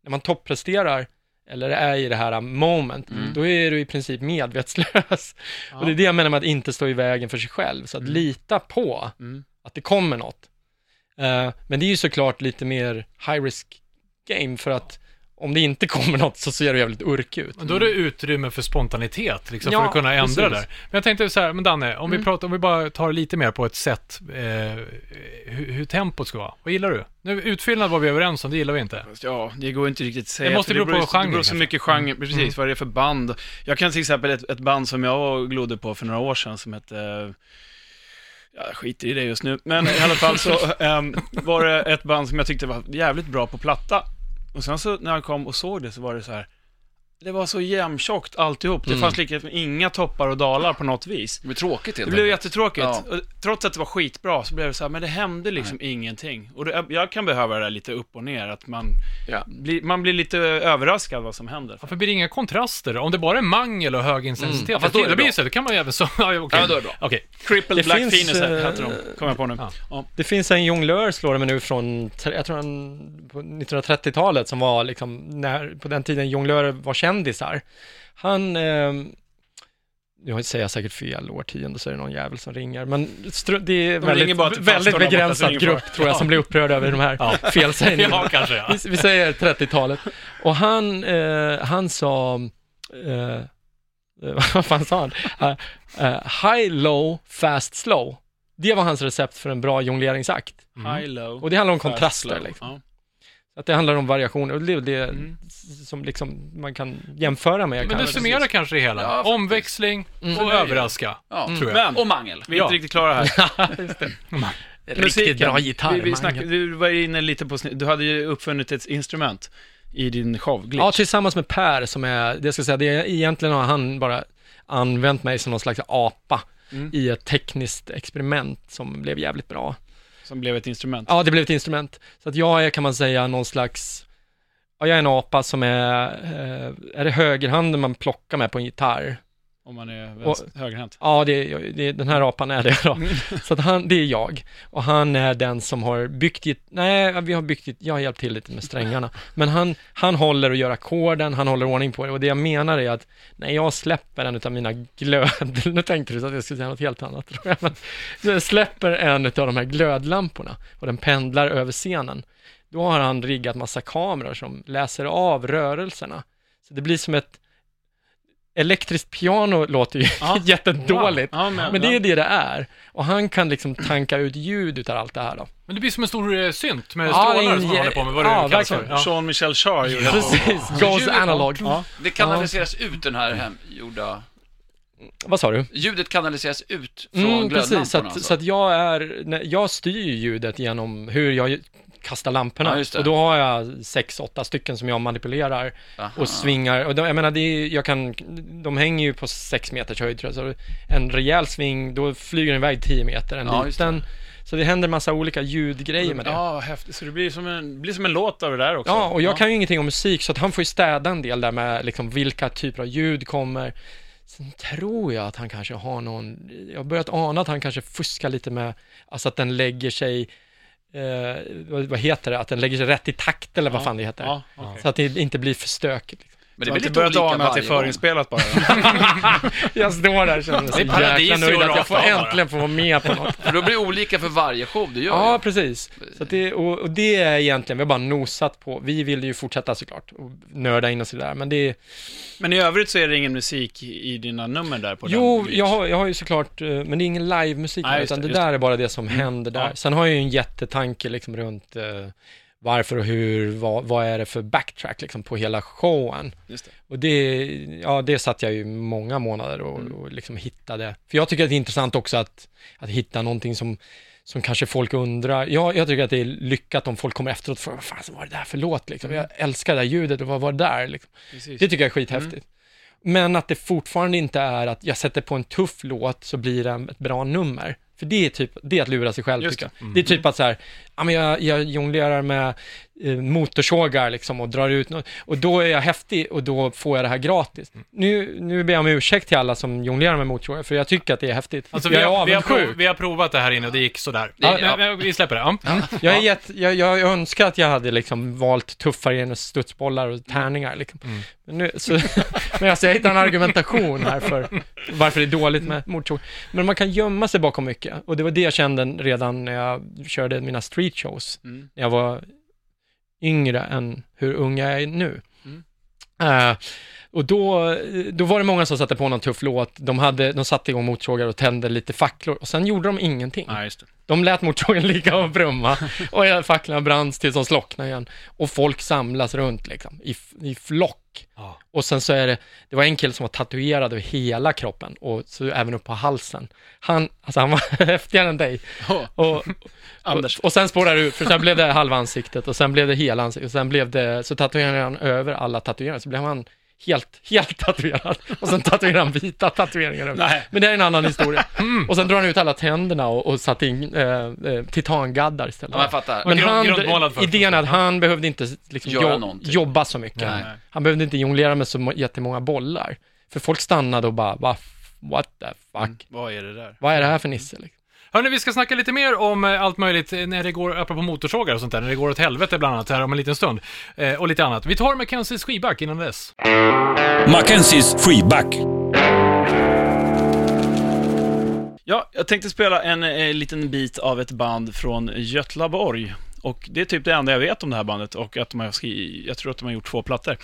när man toppresterar eller är i det här moment, Mm. då är du i princip medvetslös. Och det är det jag menar med att inte stå i vägen för sig själv, så att lita på Mm. att det kommer något. Eh, men det är ju såklart lite mer high risk game, för att om det inte kommer något så ser det jävligt urk ut. Men då är det utrymme för spontanitet, liksom, Ja, för att kunna ändra precis. Mm. där. Men jag tänkte så här, men Danne, om, vi, pratar, om vi bara tar lite mer på ett sätt, eh, hur, hur tempot ska vara. Vad gillar du? Nu, utfyllnad var vi överens om, det gillar vi inte. Ja, det går inte riktigt att säga. Det måste bero på beror, genren, Det beror så kanske. mycket genre, Mm. precis, Mm. vad det är för band. Jag kan till exempel ett, ett band som jag glodde på för några år sedan som hette Ja, jag skiter i det just nu, men i alla fall så [LAUGHS] ehm, var det ett band som jag tyckte var jävligt bra på platta. Och sen så när han kom och såg det så var det så här, det var så jämntjockt alltihop. Det Mm. fanns liksom inga toppar och dalar på något vis. Det blir tråkigt helt Det blev jättetråkigt. Ja. Och Trots att det var skitbra så blev det så här, men det hände liksom ingenting. Och det, jag kan behöva det där lite upp och ner, att man, Ja. blir, man blir lite överraskad vad som händer. Varför blir det inga kontraster? Om det bara är mangel och hög intensitet, Ja, fast då det det blir bra. så, då kan man ju även så... [LAUGHS] Ja, okej. Ja, då är det bra. Okej. Crippled Det Black finns, Venus eh, heter de, kommer jag på nu. ja. Ja. Det finns en jonglör, slår det mig nu, från, jag tror han, på 1930-talet, som var liksom, när, på den tiden jonglörer var kändisar. Han, eh, jag säger säkert fel årtionde, så är det någon jävel som ringer, men stru- det är De väldigt, väldigt begränsad grupp, tror jag, som blir upprörd över de här Ja. [LAUGHS] felsägningarna. Ja, kanske ja. Vi, vi säger 30-talet. Och han, eh, han sa, eh, eh, [LAUGHS] vad fan sa han? Eh, high, low, fast, slow. Det var hans recept för en bra jongleringsakt. High, low, Mm. Och det handlar om kontraster liksom. Att det handlar om variationer och det är det Mm. som liksom man kan jämföra med. Men kanske. det summerar kanske det hela. Ja. Omväxling Mm. och överraska, Ja. tror jag. Men, Och mangel. vi är inte Ja. riktigt klara här. [LAUGHS] [LAUGHS] Riktigt bra gitarr. Vi, vi snack, du var inne lite på, du hade ju uppfunnit ett instrument i din show, Glitch. Ja, tillsammans med Per som är, det ska jag säga, det är, egentligen har han bara använt mig som någon slags apa Mm. i ett tekniskt experiment som blev jävligt bra. Som blev ett instrument. Ja, det blev ett instrument. Så att jag är, kan man säga, någon slags ja, jag är en apa som är, eh, är det högerhanden man plockar med på en gitarr? Om man är vänster, högerhänt. Ja, det, det, den här apan är det då. Så att han, det är jag. Och han är den som har byggt, git- nej, vi har byggt, git- jag har hjälpt till lite med strängarna. Men han, han håller och gör ackorden, han håller ordning på det. Och det jag menar är att när jag släpper en av mina glöd, [LAUGHS] nu tänkte du så att jag skulle säga något helt annat tror jag, men när jag släpper en av de här glödlamporna och den pendlar över scenen, då har han riggat massa kameror som läser av rörelserna. Så det blir som ett elektriskt piano låter ju Ja. [LAUGHS] jättedåligt. Ja, men, Men det är det det är. Och han kan liksom tanka ut ljud utav allt det här då. Men det blir som en stor eh, synt med Ja, strålar det en som jä- håller på med, vad det ja, nu kallas för. Ja. Jean-Michel Jarre gjorde det. Precis, goes analog. Ja. Det kanaliseras ut den här hemgjorda... Vad sa du? Ljudet kanaliseras ut från Mm, glödlamporna precis, så att, alltså. så att jag är, jag styr ju ljudet genom hur jag kastar lamporna. Ja, och då har jag sex, åtta stycken som jag manipulerar Aha. och svingar. Och då, jag menar, det är, jag kan, de hänger ju på sex meters höjd tror jag, så en rejäl sving, då flyger den iväg tio meter. En Ja, liten, så det händer massa olika ljudgrejer med det. Ja, häftigt. Så det blir som en, blir som en låt av det där också. Ja, och jag kan ju ingenting om musik, så att han får ju städa en del där med liksom vilka typer av ljud kommer. Sen tror jag att han kanske har någon, jag har börjat ana att han kanske fuskar lite med, alltså att den lägger sig, eh, vad, heter det, att den lägger sig rätt i takt eller vad fan det heter. Ja, okej. Så att det inte blir för stökigt. Men det blir inte lite olika ana att det är varje förinspelat bara? [LAUGHS] Jag står där och känner mig så är jäkla nöjd att jag får äntligen få vara med på något. För då blir det olika för varje show du gör Ja, ju. precis. Så att det, och, och det är egentligen, vi har bara nosat på, vi vill ju fortsätta såklart och nörda in oss i det där, men det är Men i övrigt så är det ingen musik i dina nummer där på Jo, den? jag har, jag har ju såklart, eh, men det är ingen livemusik, utan det, det, där är bara det som händer där. Ja. Sen har jag ju en jättetanke liksom runt eh, varför och hur, vad, vad är det för backtrack liksom på hela showen. Just det. Och det, ja, det satt jag ju många månader och, Mm. och liksom hittade. För jag tycker att det är intressant också att, att hitta någonting som, som kanske folk undrar. Ja, jag tycker att det är lyckat om folk kommer efteråt och frågar, vad fan var det där för låt liksom? Jag älskar det där ljudet och vad var det där liksom? Precis. Det tycker jag är skithäftigt. Men att det fortfarande inte är att jag sätter på en tuff låt så blir det ett bra nummer. För det är typ, det är att lura sig själv tycker jag. Det är typ att så här, ja men jag, jag jonglerar med motorsågar liksom och drar ut något, och då är jag häftig och då får jag det här gratis. Nu, nu ber jag om ursäkt till alla som jonglerar med motorsågar, för jag tycker att det är häftigt. Alltså, jag vi, är har, vi, har prov, vi har provat det här inne och det gick sådär. Ja, Ja, men, vi släpper det. Ja. Jag, är jätte, jag, jag önskar att jag hade liksom valt tuffare än studsbollar och tärningar. Liksom. Men, nu, så, [LAUGHS] men alltså, jag hittar en argumentation här för varför det är dåligt med motorsåg. Men man kan gömma sig bakom mycket. Och det var det jag kände redan när jag körde mina street shows. Mm. När jag var yngre än hur ung jag är nu. Mm. Eh, och då, då var det många som satte på någon tuff låt. De, hade, de satte igång motorsågar och tände lite facklor. Och sen gjorde de ingenting. Det. De lät motorsågen [LAUGHS] ligga och brumma och facklan branns tills de slocknade igen. Och folk samlas runt liksom, i, i flock. Ja. Och sen så är det, det var en kille som var tatuerad över hela kroppen och så även upp på halsen. Han, alltså han var [LAUGHS] häftigare än dig. Oh, Och, Anders. och, och sen spårade det ut, för sen blev det halva ansiktet och sen blev det hela ansiktet och sen blev det, så tatuerade han över alla tatueringar, så blev han helt, helt tatuerad. Och sen tatuerade han vita tatueringar över. Nej. Men det är en annan historia. [LAUGHS] Och sen drar han ut alla tänderna och, och satte in eh, eh, titangaddar istället. Ja, jag fattar. Men han, idén är att han behövde inte liksom jo- jobba så mycket. Nej. Han behövde inte jonglera med så må- jättemånga bollar. För folk stannade och bara, Va, what the fuck? Vad är det där? Vad är det här för nisse? Liksom? Hörni, vi ska snacka lite mer om eh, allt möjligt eh, när det går, apropå motorsågar och sånt där, när det går åt helvete bland annat här om en liten stund. Eh, och lite annat. Vi tar Mackenzies skivback innan dess. Mackenzies freeback. Ja, jag tänkte spela en eh, liten bit av ett band från Götlaborg. Och det är typ det enda jag vet om det här bandet och att de har skrivit, jag tror att de har gjort två plattor.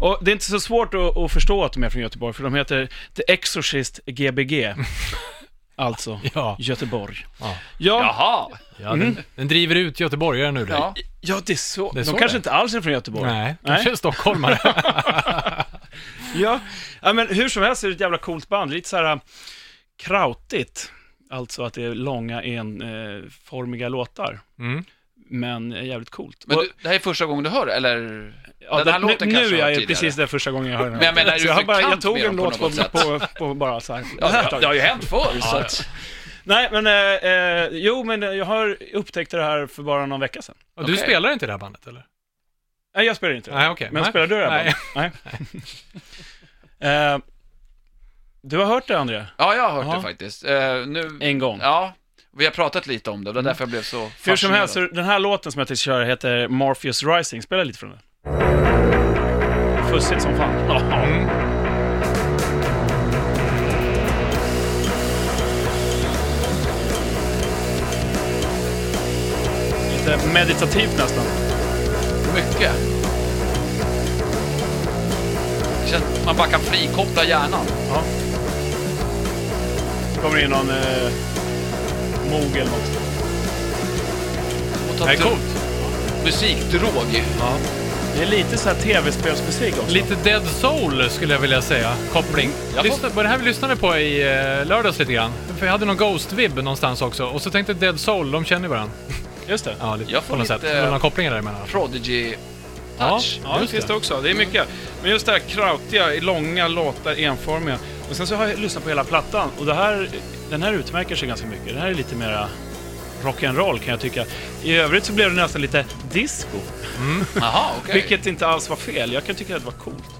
Och det är inte så svårt att, att förstå att de är från Göteborg, för de heter The Exorcist Gbg. [LAUGHS] alltså, [LAUGHS] Ja. Göteborg. Ja. Ja, Jaha! Ja, den, den driver ut göteborgare nu. Ja. ja det är så. Det är de så kanske det. inte alls är från Göteborg. Nej, kanske en stockholmare. [LAUGHS] Ja. ja, men hur som helst är det ett jävla coolt band. Lite så här äh, krautigt. Alltså att det är långa enformiga låtar. Mm. Men eh, jävligt coolt. Men Och- du, det här är första gången du hör det, eller? Ja, den här det, låten nu, kanske nu är jag precis det första gången jag hör den. Men jag menar, är så du jag, har bara, jag tog en låt på, på, på, bara så här. Ja, det, det har ju hänt förr, så Ja, att... Nej, men eh, eh, jo, men jag har upptäckt det här för bara någon vecka sedan. Och du Okej. spelar inte i det här bandet, eller? Nej, jag spelar inte det. Nej, okej. Men Nej. spelar du det? Nej. [LAUGHS] Nej. Eh, du har hört det, André? Ja, jag har hört Ja. det faktiskt. Eh, nu... En gång. Ja, vi har pratat lite om det, det var därför jag blev så Hur som fascinerad. helst, den här låten som jag tänkte köra heter Morpheus Rising. Spela lite från den. Fussigt som fan. Mm. Lite meditativt nästan. Mycket. Känns man bara kan frikoppla hjärnan. Ja. Kommer in någon eh, mog eller något. Och Det är coolt. Musikdrog. Det är lite så här tv-spelsmusik också. Lite Dead Soul skulle jag vilja säga, koppling. Jag Lyssna, var det här vi lyssnade på i eh, lördags lite grann? För jag hade någon Ghost-vibb någonstans också. Och så tänkte jag Dead Soul, de känner varandra. [LAUGHS] Just det. Ja, lite, Jag får på något lite- sätt. Det några kopplingar däremellan. Prodigy Ja, touch. Ja, det just finns det. det också. Det är mycket. Men just det här krautiga, långa låtar, enformiga. Och sen så har jag lyssnat på hela plattan och det här, den här utmärker sig ganska mycket. Den här är lite mera rock'n'roll kan jag tycka. I övrigt så blev det nästan lite disco, Jaha, okej. vilket inte alls var fel. Jag kan tycka att det var coolt.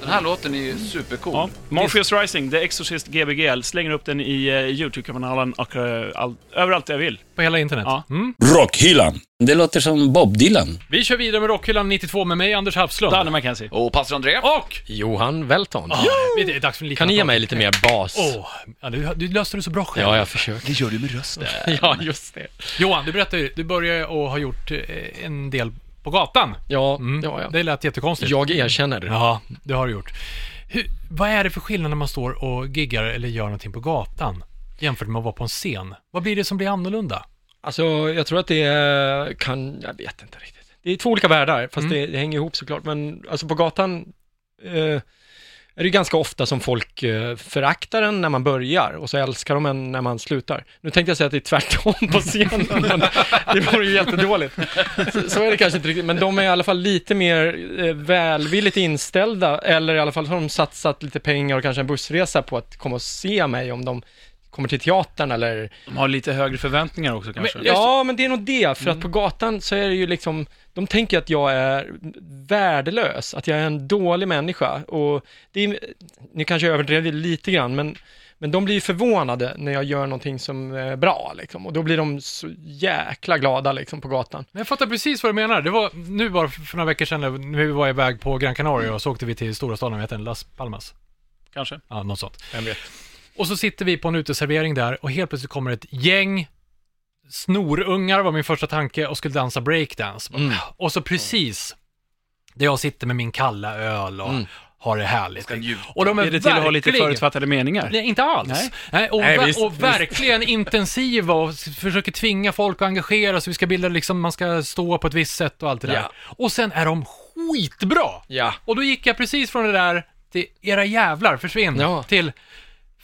Den här låten är ju supercool. Ja. Morpheus Rising, The Exorcist Gbg. Slänger upp den i uh, YouTube-kanalen och eh, all, överallt där jag vill. På hela internet. Ja. Mm. Rockhyllan. Det låter som Bob Dylan. Vi kör vidare med Rockhyllan 92 med mig, Anders Hafslund. Danne McKenzie. Och pastor André. Och... Johan Welton. Ah, det är dags för en liten Kan ni ge mig lite mer bas? Åh, ja, du, du löste det så bra själv. Ja, jag försöker. Det gör du med rösten. [LAUGHS] Ja, just det. Johan, du berättade ju, du började och har gjort eh, en del på gatan. Ja, Mm. ja, ja. Det lät jättekonstigt. Jag erkänner. Ja, det har du gjort. Hur, vad är det för skillnad när man står och giggar eller gör någonting på gatan jämfört med att vara på en scen? Vad blir det som blir annorlunda? Alltså, jag tror att det kan, jag vet inte riktigt. Det är två olika världar, fast Mm. det, det hänger ihop såklart. Men alltså på gatan eh, är det ganska ofta som folk eh, föraktar en när man börjar och så älskar de en när man slutar. Nu tänkte jag säga att det är tvärtom på scenen, [LAUGHS] men det vore ju jättedåligt. Så, så är det kanske inte riktigt, men de är i alla fall lite mer eh, välvilligt inställda, eller i alla fall har de satsat lite pengar och kanske en bussresa på att komma och se mig om de kommer till teatern eller De har lite högre förväntningar också kanske. Men- Ja, men det är nog det, för Mm. att på gatan så är det ju liksom, de tänker att jag är värdelös, att jag är en dålig människa och det är, ni kanske överdrev det lite grann, men, men de blir ju förvånade när jag gör någonting som är bra liksom och då blir de så jäkla glada liksom på gatan. Men jag fattar precis vad du menar. Det var nu bara för några veckor sedan när vi var iväg på Gran Canaria och så åkte vi till stora staden, vad heter den? Las Palmas? Kanske. Ja, något sånt. Vem vet? Och så sitter vi på en uteservering där och helt plötsligt kommer ett gäng snorungar var min första tanke och skulle dansa breakdance. Mm. Och så precis där jag sitter med min kalla öl och Mm. har det härligt. Och de är, Är det till att ha lite förutfattade meningar? Nej, inte alls. Nej. Nej. och Nej, ver- visst, och visst. verkligen intensiva och försöker tvinga folk att engagera sig. Vi ska bilda liksom, man ska stå på ett visst sätt och allt det där. Ja. Och sen är de skitbra! Ja. Och då gick jag precis från det där till era jävlar, försvinn, Ja. till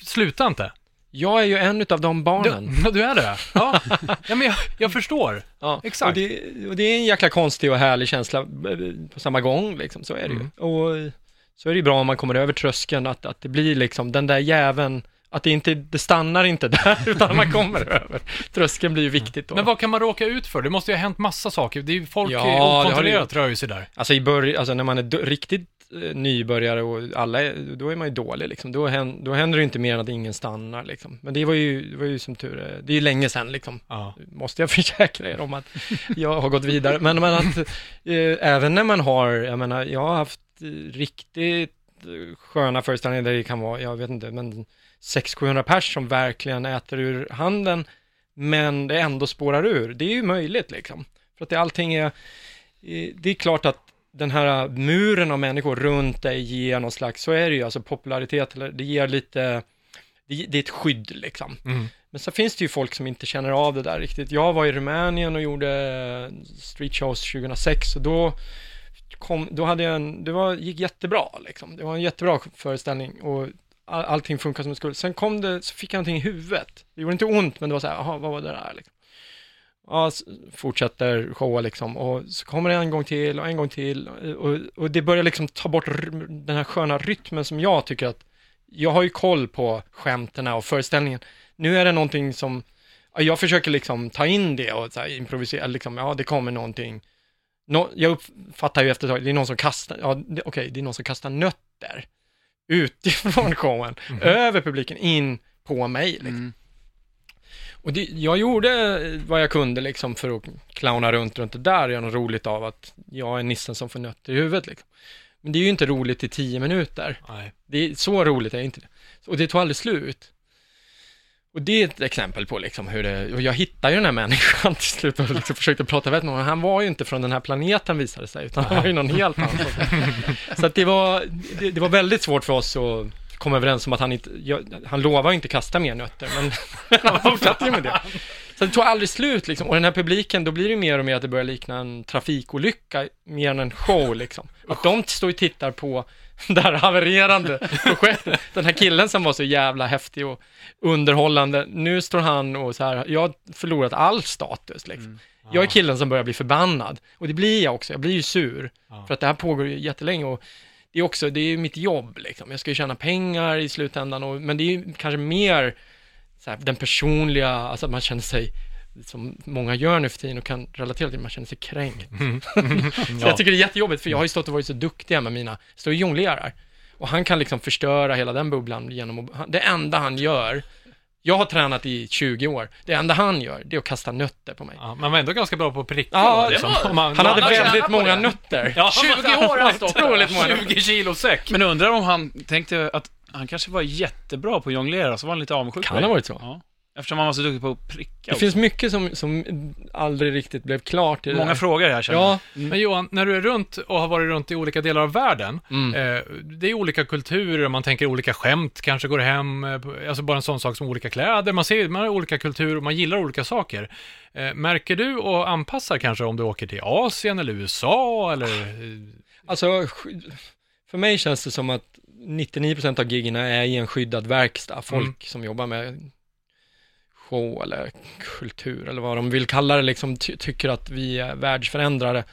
sluta inte. Jag är ju en av de barnen. Du, [LAUGHS] du är det? [LAUGHS] Ja, ja men jag, jag förstår. Ja, Exakt. Och det, och det är en jäkla konstig och härlig känsla eh, på samma gång, liksom. så är det Mm. ju. Och så är det ju bra om man kommer över tröskeln, att, att det blir liksom den där jäveln, att det inte, det stannar inte [LAUGHS] där, utan man kommer över. Tröskeln blir ju viktigt då. Men vad kan man råka ut för? Det måste ju ha hänt massa saker. Det är ju folk Ja, okontrollerat rör ju sig där. Alltså i början, alltså när man är riktigt eh, nybörjare och alla, då är man ju dålig liksom. Då, hän, då händer det inte mer än att ingen stannar liksom. Men det var ju, det var ju som tur är, det är ju länge sedan liksom. Ja. måste jag [LAUGHS] försäkra er om att jag har gått vidare. Men, men att eh, även när man har, jag menar, jag har haft eh, riktigt eh, sköna föreställningar där det kan vara, jag vet inte, men 600-700 pers som verkligen äter ur handen, men det ändå spårar ur. Det är ju möjligt liksom. För att det, allting är, eh, det är klart att den här muren av människor runt dig ger någon slags, så är det ju, alltså popularitet, eller det ger lite, det, det är ett skydd liksom. Mm. Men så finns det ju folk som inte känner av det där riktigt. Jag var i Rumänien och gjorde eh, street shows 2006 och då kom, då hade jag en, det var, gick jättebra liksom. Det var en jättebra föreställning och all, allting funkade som det skulle. Sen kom det, så fick jag någonting i huvudet. Det gjorde inte ont, men det var så här, jaha, vad var det där liksom? Ja, fortsätter showa liksom och så kommer det en gång till och en gång till och, och det börjar liksom ta bort den här sköna rytmen som jag tycker att jag har ju koll på skämten och föreställningen. Nu är det någonting som, ja, jag försöker liksom ta in det och så improvisera, liksom, ja det kommer någonting nå, jag uppfattar ju efter ett tag, det är någon som kastar, ja, det- okej, det är någon som kastar nötter utifrån [LAUGHS] showen, över publiken, in på mig. Liksom. Mm. Och det, jag gjorde vad jag kunde liksom för att clowna runt, runt det där och göra något roligt av att jag är nissen som får nötter i huvudet. Liksom. Men det är ju inte roligt i tio minuter. Nej. Det är, så roligt är inte det. Och det tog aldrig slut. Och det är ett exempel på liksom hur det, och jag hittade ju den här människan till slut och liksom försökte prata med honom. Han var ju inte från den här planeten visade det sig, utan han var ju någon helt annan. [LAUGHS] Så att det var, det, det var väldigt svårt för oss att komma överens om att han inte, jag, han lovar ju inte kasta mer nötter, men [LAUGHS] han fortsatte ju med det. Så det tog aldrig slut liksom. Och den här publiken, då blir det ju mer och mer att det börjar likna en trafikolycka mer än en show liksom. Att de står och tittar på [LAUGHS] det här havererande projektet. Den här killen som var så jävla häftig och underhållande, nu står han och så här, jag har förlorat all status liksom. Jag är killen som börjar bli förbannad. Och det blir jag också, jag blir ju sur. Ja. För att det här pågår ju jättelänge och är också, det är ju mitt jobb liksom. Jag ska ju tjäna pengar i slutändan och, men det är ju kanske mer här, den personliga, alltså att man känner sig som många gör nu för tiden och kan relatera till, man känner sig kränkt. [LAUGHS] Så jag tycker det är jättejobbigt, för jag har ju stått och varit så duktig med mina, står och jonglerar. Och han kan liksom förstöra hela den bubblan genom att, det enda han gör, jag har tränat i 20 år, det enda han gör, det är att kasta nötter på mig. Ja, man var ändå ganska bra på att pricka. Ja, då, liksom. var- man, Han hade väldigt många det. nötter. Ja, 20 år har han stått [LAUGHS] där. Otroligt många 20 kilo säck. Men undrar om han tänkte att han kanske var jättebra på att jonglera, så var han lite avundsjuk Kan ha varit så. Ja. Eftersom han var så duktig på att pricka. Det finns mycket som, som aldrig riktigt blev klart i det många där. frågor här känner Ja, Men Johan, när du är runt och har varit runt i olika delar av världen, Mm. eh, det är olika kulturer, man tänker olika skämt kanske går hem, eh, alltså bara en sån sak som olika kläder, man ser, man har olika kulturer, man gillar olika saker. Eh, märker du och anpassar kanske om du åker till Asien eller USA eller? eh, Alltså, för mig känns det som att 99% av giggerna är i en skyddad verkstad. Folk Mm. som jobbar med show eller kultur eller vad de vill kalla det, liksom ty- tycker att vi är världsförändrare.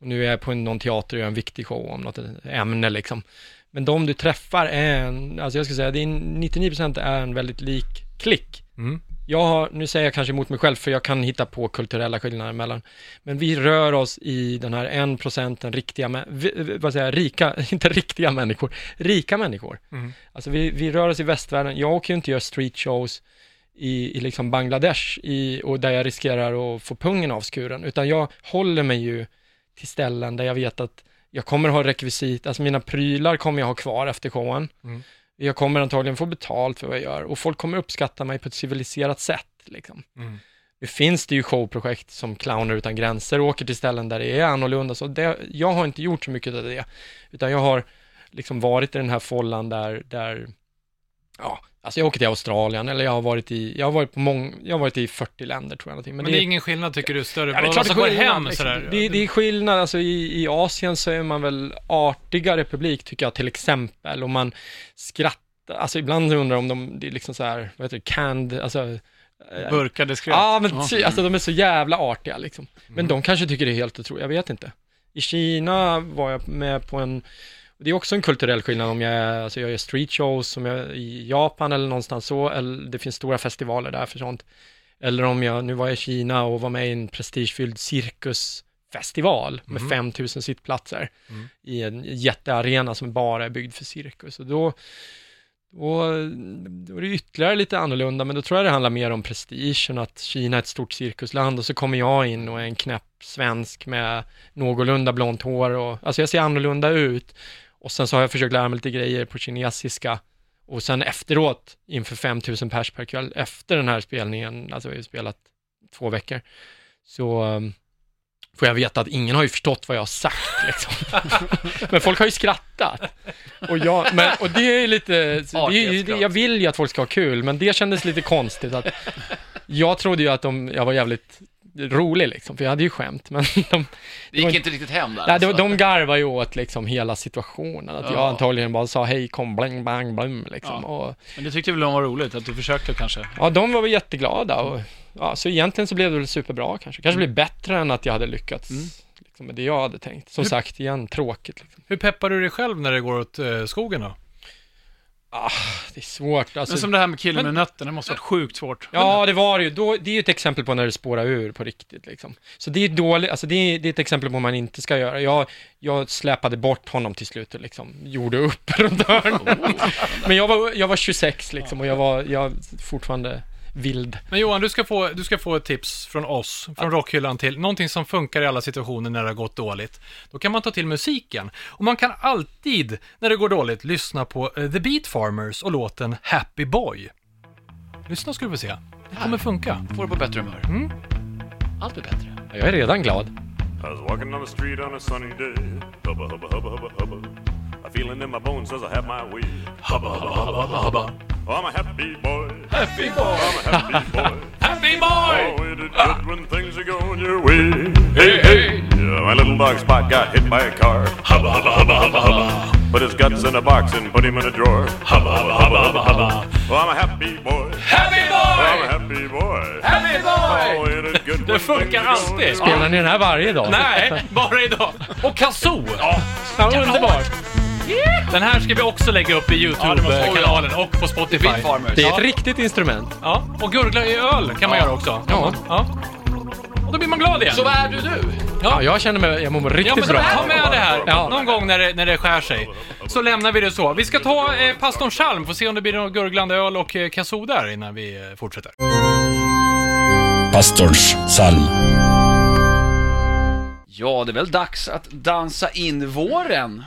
Och nu är jag på någon teater och gör en viktig show om något ämne liksom. Men de du träffar är en, alltså jag ska säga, det är en, 99% är en väldigt lik klick. Mm. Jag har, nu säger jag kanske emot mig själv för jag kan hitta på kulturella skillnader mellan, men vi rör oss i den här en procenten riktiga, vad säger jag, rika, [LAUGHS] inte riktiga människor, rika människor. Mm. Alltså vi, vi rör oss i västvärlden, jag åker ju inte och gör street shows i, i liksom Bangladesh i, och där jag riskerar att få pungen avskuren, utan jag håller mig ju till ställen där jag vet att jag kommer ha rekvisit, alltså mina prylar kommer jag ha kvar efter showen. Mm. Jag kommer antagligen få betalt för vad jag gör och folk kommer uppskatta mig på ett civiliserat sätt. Liksom. Mm. Nu finns det ju showprojekt som Clowner utan gränser och åker till ställen där det är annorlunda. Så det, jag har inte gjort så mycket av det, utan jag har liksom varit i den här follan där, där ja, alltså jag åker till Australien eller jag har varit i, jag har varit på mång, jag har varit i 40 länder tror jag någonting. Men, det är ingen skillnad tycker du, större, Ja, det är klart som det går hem liksom. sådär? Det, det är skillnad, alltså i, i Asien så är man väl artigare publik tycker jag till exempel och man skrattar, alltså ibland undrar om de, det är liksom så här, vad heter det, canned, alltså eh, Burkade skratt. Ja, men ty, alltså de är så jävla artiga liksom. Men de kanske tycker det är helt otroligt, jag vet inte. I Kina var jag med på en, det är också en kulturell skillnad om jag, alltså jag gör street shows som jag i Japan eller någonstans så, eller det finns stora festivaler där för sånt. Eller om jag, nu var jag i Kina och var med i en prestigefylld cirkusfestival med 5000 sittplatser Mm. i en jättearena som bara är byggd för cirkus. Och då, då, då är det ytterligare lite annorlunda, men då tror jag det handlar mer om prestigen, att Kina är ett stort cirkusland och så kommer jag in och är en knäpp svensk med någorlunda blont hår och, alltså jag ser annorlunda ut. Och sen så har jag försökt lära mig lite grejer på kinesiska och sen efteråt, inför 5000 pers per kväll, efter den här spelningen, alltså vi har ju spelat två veckor, så um, får jag veta att ingen har ju förstått vad jag har sagt [LAUGHS] liksom. Men folk har ju skrattat. Och, jag, men, och det är lite, det är, det, jag vill ju att folk ska ha kul, men det kändes lite konstigt att jag trodde ju att de, jag var jävligt rolig liksom, för jag hade ju skämt, men [LAUGHS] de, Det gick inte riktigt hem där nej, de, alltså. de garvar ju åt liksom hela situationen, att jag Ja. antagligen bara sa hej, kom, blang, bang, blum, liksom. Ja. Och, Men det tyckte väl de var roligt, att du försökte kanske? ja, de var väl jätteglada och, ja, så egentligen så blev det väl superbra kanske. Kanske blev bättre än att jag hade lyckats Mm. liksom, med det jag hade tänkt. Som Hur- sagt, igen, tråkigt liksom. Hur peppar du dig själv när det går åt eh, skogen då? Det är svårt. Alltså, Men som det här med killen med nötterna, det måste varit sjukt svårt. Ja, det var det ju. Då, det är ju ett exempel på när det spårar ur på riktigt. Liksom. Så det är dåligt, alltså det är, det är ett exempel på vad man inte ska göra. Jag, jag släpade bort honom till slut och liksom gjorde upp [LAUGHS] runt hörnen. Men jag var, jag var 26 liksom och jag var jag fortfarande vild. Men Johan, du ska, få, du ska få ett tips från oss, från rockhyllan till någonting som funkar i alla situationer när det har gått dåligt. Då kan man ta till musiken. Och man kan alltid, när det går dåligt, lyssna på eh, The Beat Farmers och låten Happy Boy. Lyssna ska du få se. Det kommer funka. Får du på bättre humör. Mm. Allt blir bättre. Jag är redan glad. I was walking on the street on a sunny day. Hubba, hubba, hubba, hubba, hubba. A feeling in my bones says I have my way. Hubba, hubba, hubba, hubba. Oh, I'm a happy boy. Happy boy. I'm a happy boy. Happy Boy! Oh, it is good ah. when things are going your way. Hey, hey. Yeah, my little dog Spot got hit by a car. Hubba, hubba, hubba, hubba, hubba. Put his guts in a box and put him in a drawer. Hubba, hubba, hubba, hubba, hubba. Oh, I'm a happy boy. Happy Oh, I'm a Boy! happy boy. Oh, Boy! it is good Det funkar alltid. Spelar ni den här varje dag? Nej, bara idag. Och Kazoo! Ja, underbart. Den här ska vi också lägga upp i YouTube-kanalen och på Spotify. Det är ett riktigt instrument. Ja, och gurgla i öl kan man göra också. Ja. ja. Och då blir man glad igen. Så vad är du nu? Ja, jag känner mig, jag mår Ja, riktigt men bra. ta med det här Ja. någon gång när det, när det skär sig. Så lämnar vi det så. Vi ska ta eh, pastorn Chalm, får se om det blir någon gurglande öl och eh, kazoo där innan vi eh, fortsätter. Pastorns psalm. Ja, det är väl dags att dansa in våren.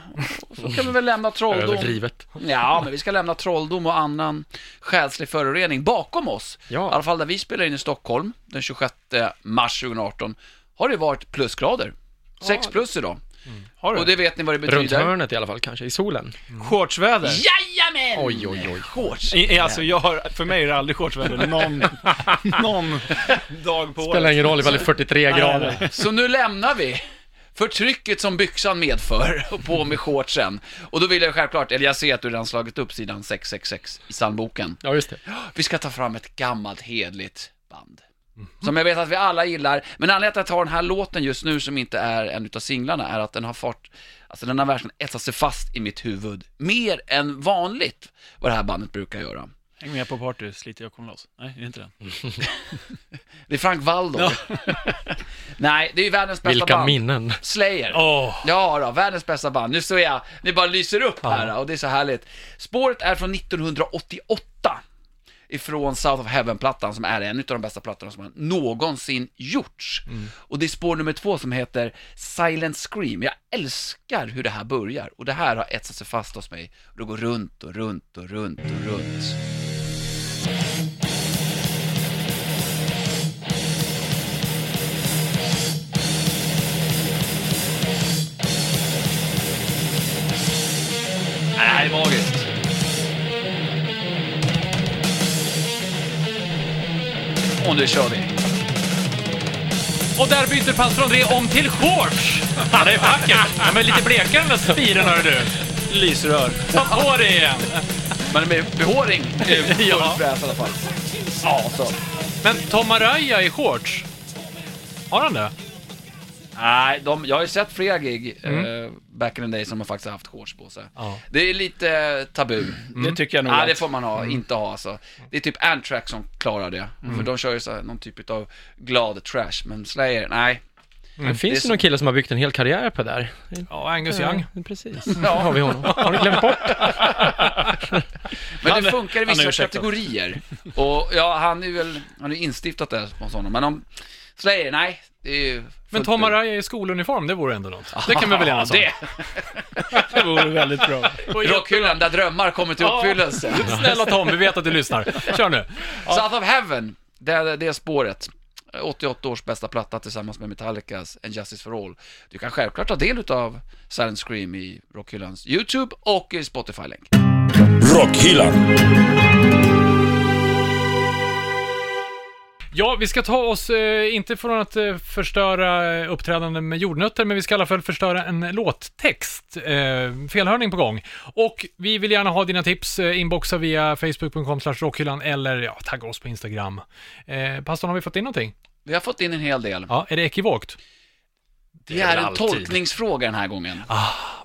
Så kan vi väl lämna trolldom. Överdrivet. Ja, men vi ska lämna trolldom och annan själslig förorening bakom oss. Ja. I alla fall där vi spelar in i Stockholm den 26 mars 2018 har det varit plusgrader. 6 plus idag. Har du? Och det vet ni vad det Runt betyder. hörnet i alla fall kanske, i solen. Shortsväder? Jajamän! Oj, oj, oj. Shorts. I, alltså, jag har, för mig är det aldrig shortsväder [LAUGHS] någon, någon [LAUGHS] dag på Spelar året. ingen roll ifall det är 43 grader. Så nu lämnar vi förtrycket som byxan medför och på med shortsen. Och då vill jag självklart, eller jag ser att du redan slagit upp sidan 666 i psalmboken. Ja, just det. Vi ska ta fram ett gammalt hedligt band. Som jag vet att vi alla gillar, men anledningen till att jag tar den här låten just nu som inte är en utav singlarna är att den har fart, alltså den har verkligen etsat sig fast i mitt huvud. Mer än vanligt vad det här bandet brukar göra. Häng med på party, sliter jag kommer loss. Nej, det är inte den. [LAUGHS] Det är Frank Waldor. [LAUGHS] Nej, det är ju världens bästa Vilka band. minnen. Slayer. Åh, Ja då, världens bästa band. Nu står jag, ni bara lyser upp här och det är så härligt. Spåret är från 1988. Ifrån South of Heaven-plattan som är en av de bästa plattorna som har någonsin gjorts. Och det är spår nummer två som heter Silent Scream. Jag älskar hur det här börjar och det här har etsat sig fast hos mig. Och det går runt och runt och runt och runt. Och nu kör vi. och där byter pastor André om till shorts! [LAUGHS] Ja, det är vackert. Ja, men lite blekare den där spiren, hör du. Lysrör. Ta på det igen. Men med behåring är [LAUGHS] det full Ja. fräs i alla fall. Ja, så. Men Tom Araya i shorts, har han det? Nej, de, jag har ju sett flera gig eh, back in the day som har faktiskt haft shorts på sig. Ja. Det är lite tabu. Det tycker jag nog Nej, att- det får man ha, inte ha alltså. Det är typ Anthrax som klarar det. För de kör ju så här, någon typ av glad trash, men Slayer, nej. Det Det finns är ju någon kille som har byggt en hel karriär på det där. Ja, Angus Young. Ja, precis. Ja, har vi honom. Har du glömt bort? [LAUGHS] Men det funkar i vissa kategorier. Och ja, han är väl, han är instiftat det hos honom. Men om Slayer, nej. Är Men Tom Araya i skoluniform, det vore ändå något. Det kan vi väl enas om? det. [LAUGHS] Det vore väldigt bra. Rockhyllan där drömmar kommer till uppfyllelse. [LAUGHS] Snälla Tom, vi vet att du lyssnar. Kör nu. South of Heaven, det är det spåret. 88 års bästa platta tillsammans med Metallicas And Justice for All. Du kan självklart ta del av Silent Scream i Rockhyllans YouTube och i Spotify-länk. Rockhyllan. Ja, vi ska ta oss, eh, inte från att eh, förstöra uppträdanden med jordnötter, men vi ska i alla fall förstöra en låttext. Eh, felhörning på gång. Och vi vill gärna ha dina tips, eh, inboxa via facebook.com rockhyllan eller ja, tagga oss på Instagram. Eh, pastorn, har vi fått in någonting? Vi har fått in en hel del. Ja, är det ekivokt? Det är en tolkningsfråga den här gången.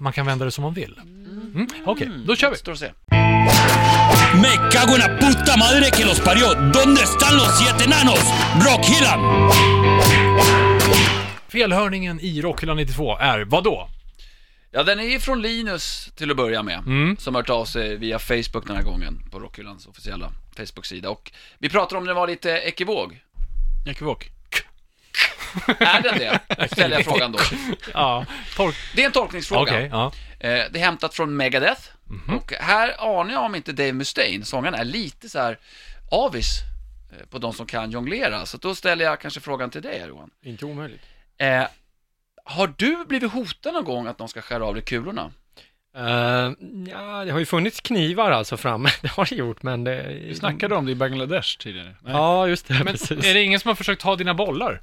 Man kan vända det som man vill. Mm, Okej, då kör vi. Står och se. Me cago en la puta madre que los parió. ¿Dónde están los siete enanos? Rockhyllan! Felhörningen i Rockhyllan 92 är vad då? Ja, den är ju från Linus till att börja med, som har hört av sig via Facebook den här gången, på Rockhyllans officiella Facebook-sida. Och vi pratar om det var lite ekivåg. Ekivok. Är den det? [LAUGHS] Ställer jag frågan då. Ja, tolk... Det är en tolkningsfråga. Okej, ja. Eh, det är hämtat från Megadeth. Mhm. Och här anar jag om inte Dave Mustaine, sångaren, är lite så här avis eh, på de som kan jonglera. Så då ställer jag kanske frågan till dig Johan. Inte omöjligt. Eh, har du blivit hotad någon gång att de ska skära av dig kulorna? Uh, ja, det har ju funnits knivar alltså framme, [LAUGHS] det har det gjort, men det... Vi snackade om det i Bangladesh tidigare. Nej. Ja, just det, Men precis. är det ingen som har försökt ta dina bollar?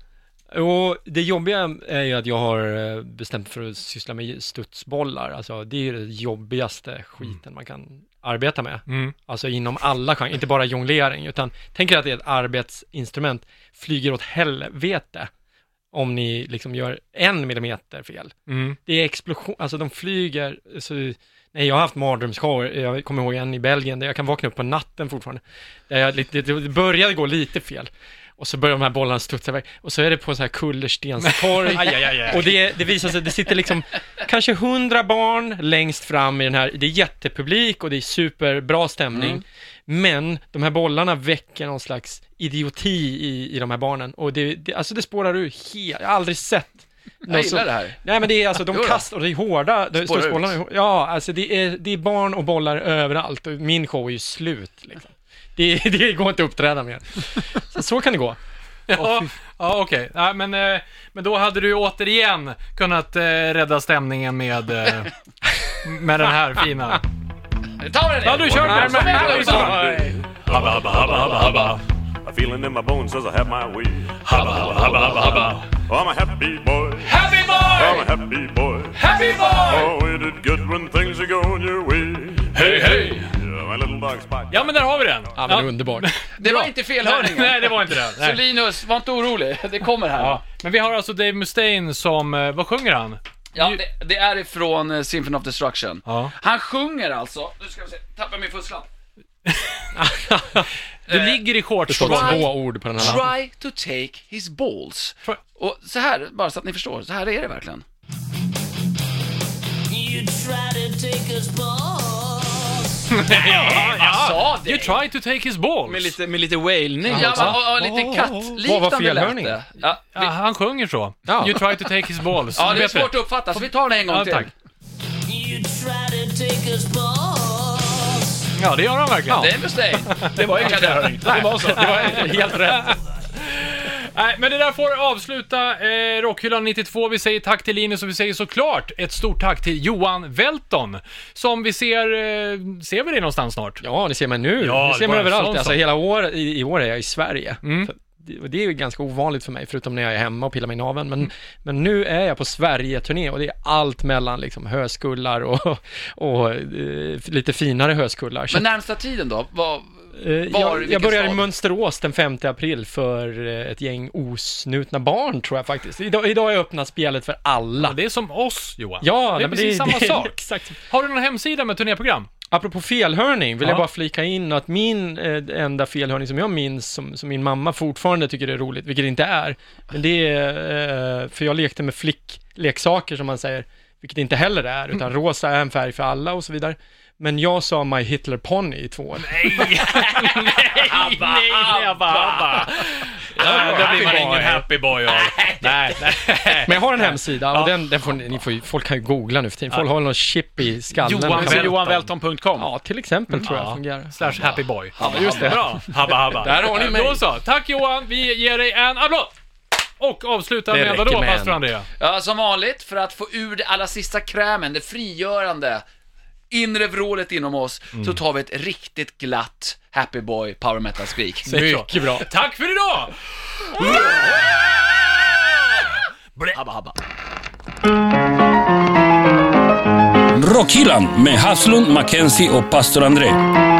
Och det jobbiga är ju att jag har eh, bestämt för att syssla med studsbollar. Alltså det är ju det jobbigaste skiten man kan arbeta med. Mm. Alltså inom alla genrer, inte bara jonglering, utan tänk er att det ett arbetsinstrument, flyger åt helvete om ni liksom gör en millimeter fel. Mm. Det är explosion, alltså de flyger, så, nej jag har haft mardrömsshower, jag kommer ihåg en i Belgien där jag kan vakna upp på natten fortfarande. Där jag, lite, det började gå lite fel. Och så börjar de här bollarna studsa iväg. Och så är det på sån här kullerstenstorg. [LAUGHS] Aj, aj, aj. Och det, det visar sig, det sitter liksom kanske hundra barn längst fram i den här, det är jättepublik och det är superbra stämning. Men de här bollarna väcker någon slags idioti i, i de här barnen. Och det, det, alltså det spårar ur helt, jag har aldrig sett. Jag gillar så- det här. Nej men det är alltså, de [LAUGHS] kastar, och det är hårda, det Spårar står ut. bollarna, är hår- ja alltså det är, det är barn och bollar överallt och min show är ju slut liksom. Det, det går inte att uppträda mer. Så, så kan det gå. [LAUGHS] Ja, ja okej. Nej, men, eh, men då hade du återigen kunnat eh, rädda stämningen med, eh, med den här fina. Ta den Ja, du kör den! men- Lojsan. Hubba, hubba, hubba, hubba, hubba. A feeling in my bones says I have my way. Hubba, hubba, hubba, hubba. Oh, I'm a happy boy. Happy I'm boy! a happy boy. Happy boy! Oh, it is good when things are going your way. Hey, hey! Ja, men där har vi den. Ja men underbart. Det [LAUGHS] var inte felhörningen. Nej, det var inte det. Så Nej. Linus, var inte orolig. [LAUGHS] Det kommer här. Ja. Men vi har alltså Dave Mustaine som, eh, vad sjunger han? Ja, det, det är ifrån uh, Symphony of Destruction. Ja. Han sjunger alltså, nu ska vi se, tappar min fusslapp. [LAUGHS] Du ligger i shorts. Det står Try- två ord på den här lappen. Try to take his balls. Och så här, bara så att ni förstår, så här är det verkligen. You try to take us balls. Jag sa det! You try to take his balls. Med lite, med lite wailning Ja, också. och, och, lite Vad var kattliknande lät det. Ja, vi, Ja, han sjunger så. Ja. You try to take his balls. [LAUGHS] ja, det är svårt att uppfatta, så vi tar det en gång Ja, till. tack. You try to take us balls. Ja, det gör han verkligen. Det är Mustaine. Det var ingen [LAUGHS] felhörning. Det var så. Det var helt rätt. Nej, men det där får avsluta eh, Rockhyllan 92. Vi säger tack till Linus och vi säger såklart ett stort tack till Johan Welton. Som vi ser, eh, ser vi dig någonstans snart? Ja, det ser man nu. Ja, det ser man bara överallt. sånt Alltså hela år, i, i år är jag i Sverige. Mm. Det, och det är ju ganska ovanligt för mig, förutom när jag är hemma och pillar mig i naveln. Men, men nu är jag på Sverige-turné och det är allt mellan liksom höskullar och, och eh, lite finare höskullar. Men närmsta tiden då? Vad, Var, jag, jag börjar i? Mönsterås den 5 april för eh, ett gäng osnutna barn tror jag faktiskt. Idag, idag har jag öppnat spelet för alla. Ja, det är som oss, Johan. Ja, det är precis samma det, sak. Exakt. Har du någon hemsida med turnéprogram? Apropå felhörning vill Ja. jag bara flika in att min eh, enda felhörning som jag minns, som, som min mamma fortfarande tycker är roligt, vilket det inte är, men det är, eh, för jag lekte med flickleksaker som man säger, vilket det inte heller är, utan rosa är en färg för alla och så vidare. Men jag sa My Hitler Pony i två år. Nej, [LAUGHS] nej, nej, Abba, Abba. Ja, det blir man ingen happy boy av. Nej, nej. Men jag har en hemsida och den, den får, ni- ni får, folk kan ju googla nu för tiden. Folk har någon chip i skallen. Johan Man kan- johanwelton.com. Ja, till exempel tror jag Ja. fungerar. Slash happy boy. Ja, just det. Bra. Habba, habba. Där har ni mig. Då så. Tack Johan. Vi ger dig en applåd. Och avsluta med vadå, pastor Andrea? Ja, som vanligt, för att få ur det allra sista krämen, det frigörande, inre vrålet inom oss, så tar vi ett riktigt glatt Happy Boy power metal-skrik. Mycket bra. Tack för idag! Habba, habba. Rockhyllan med Haslund, Mackenzie och pastor André.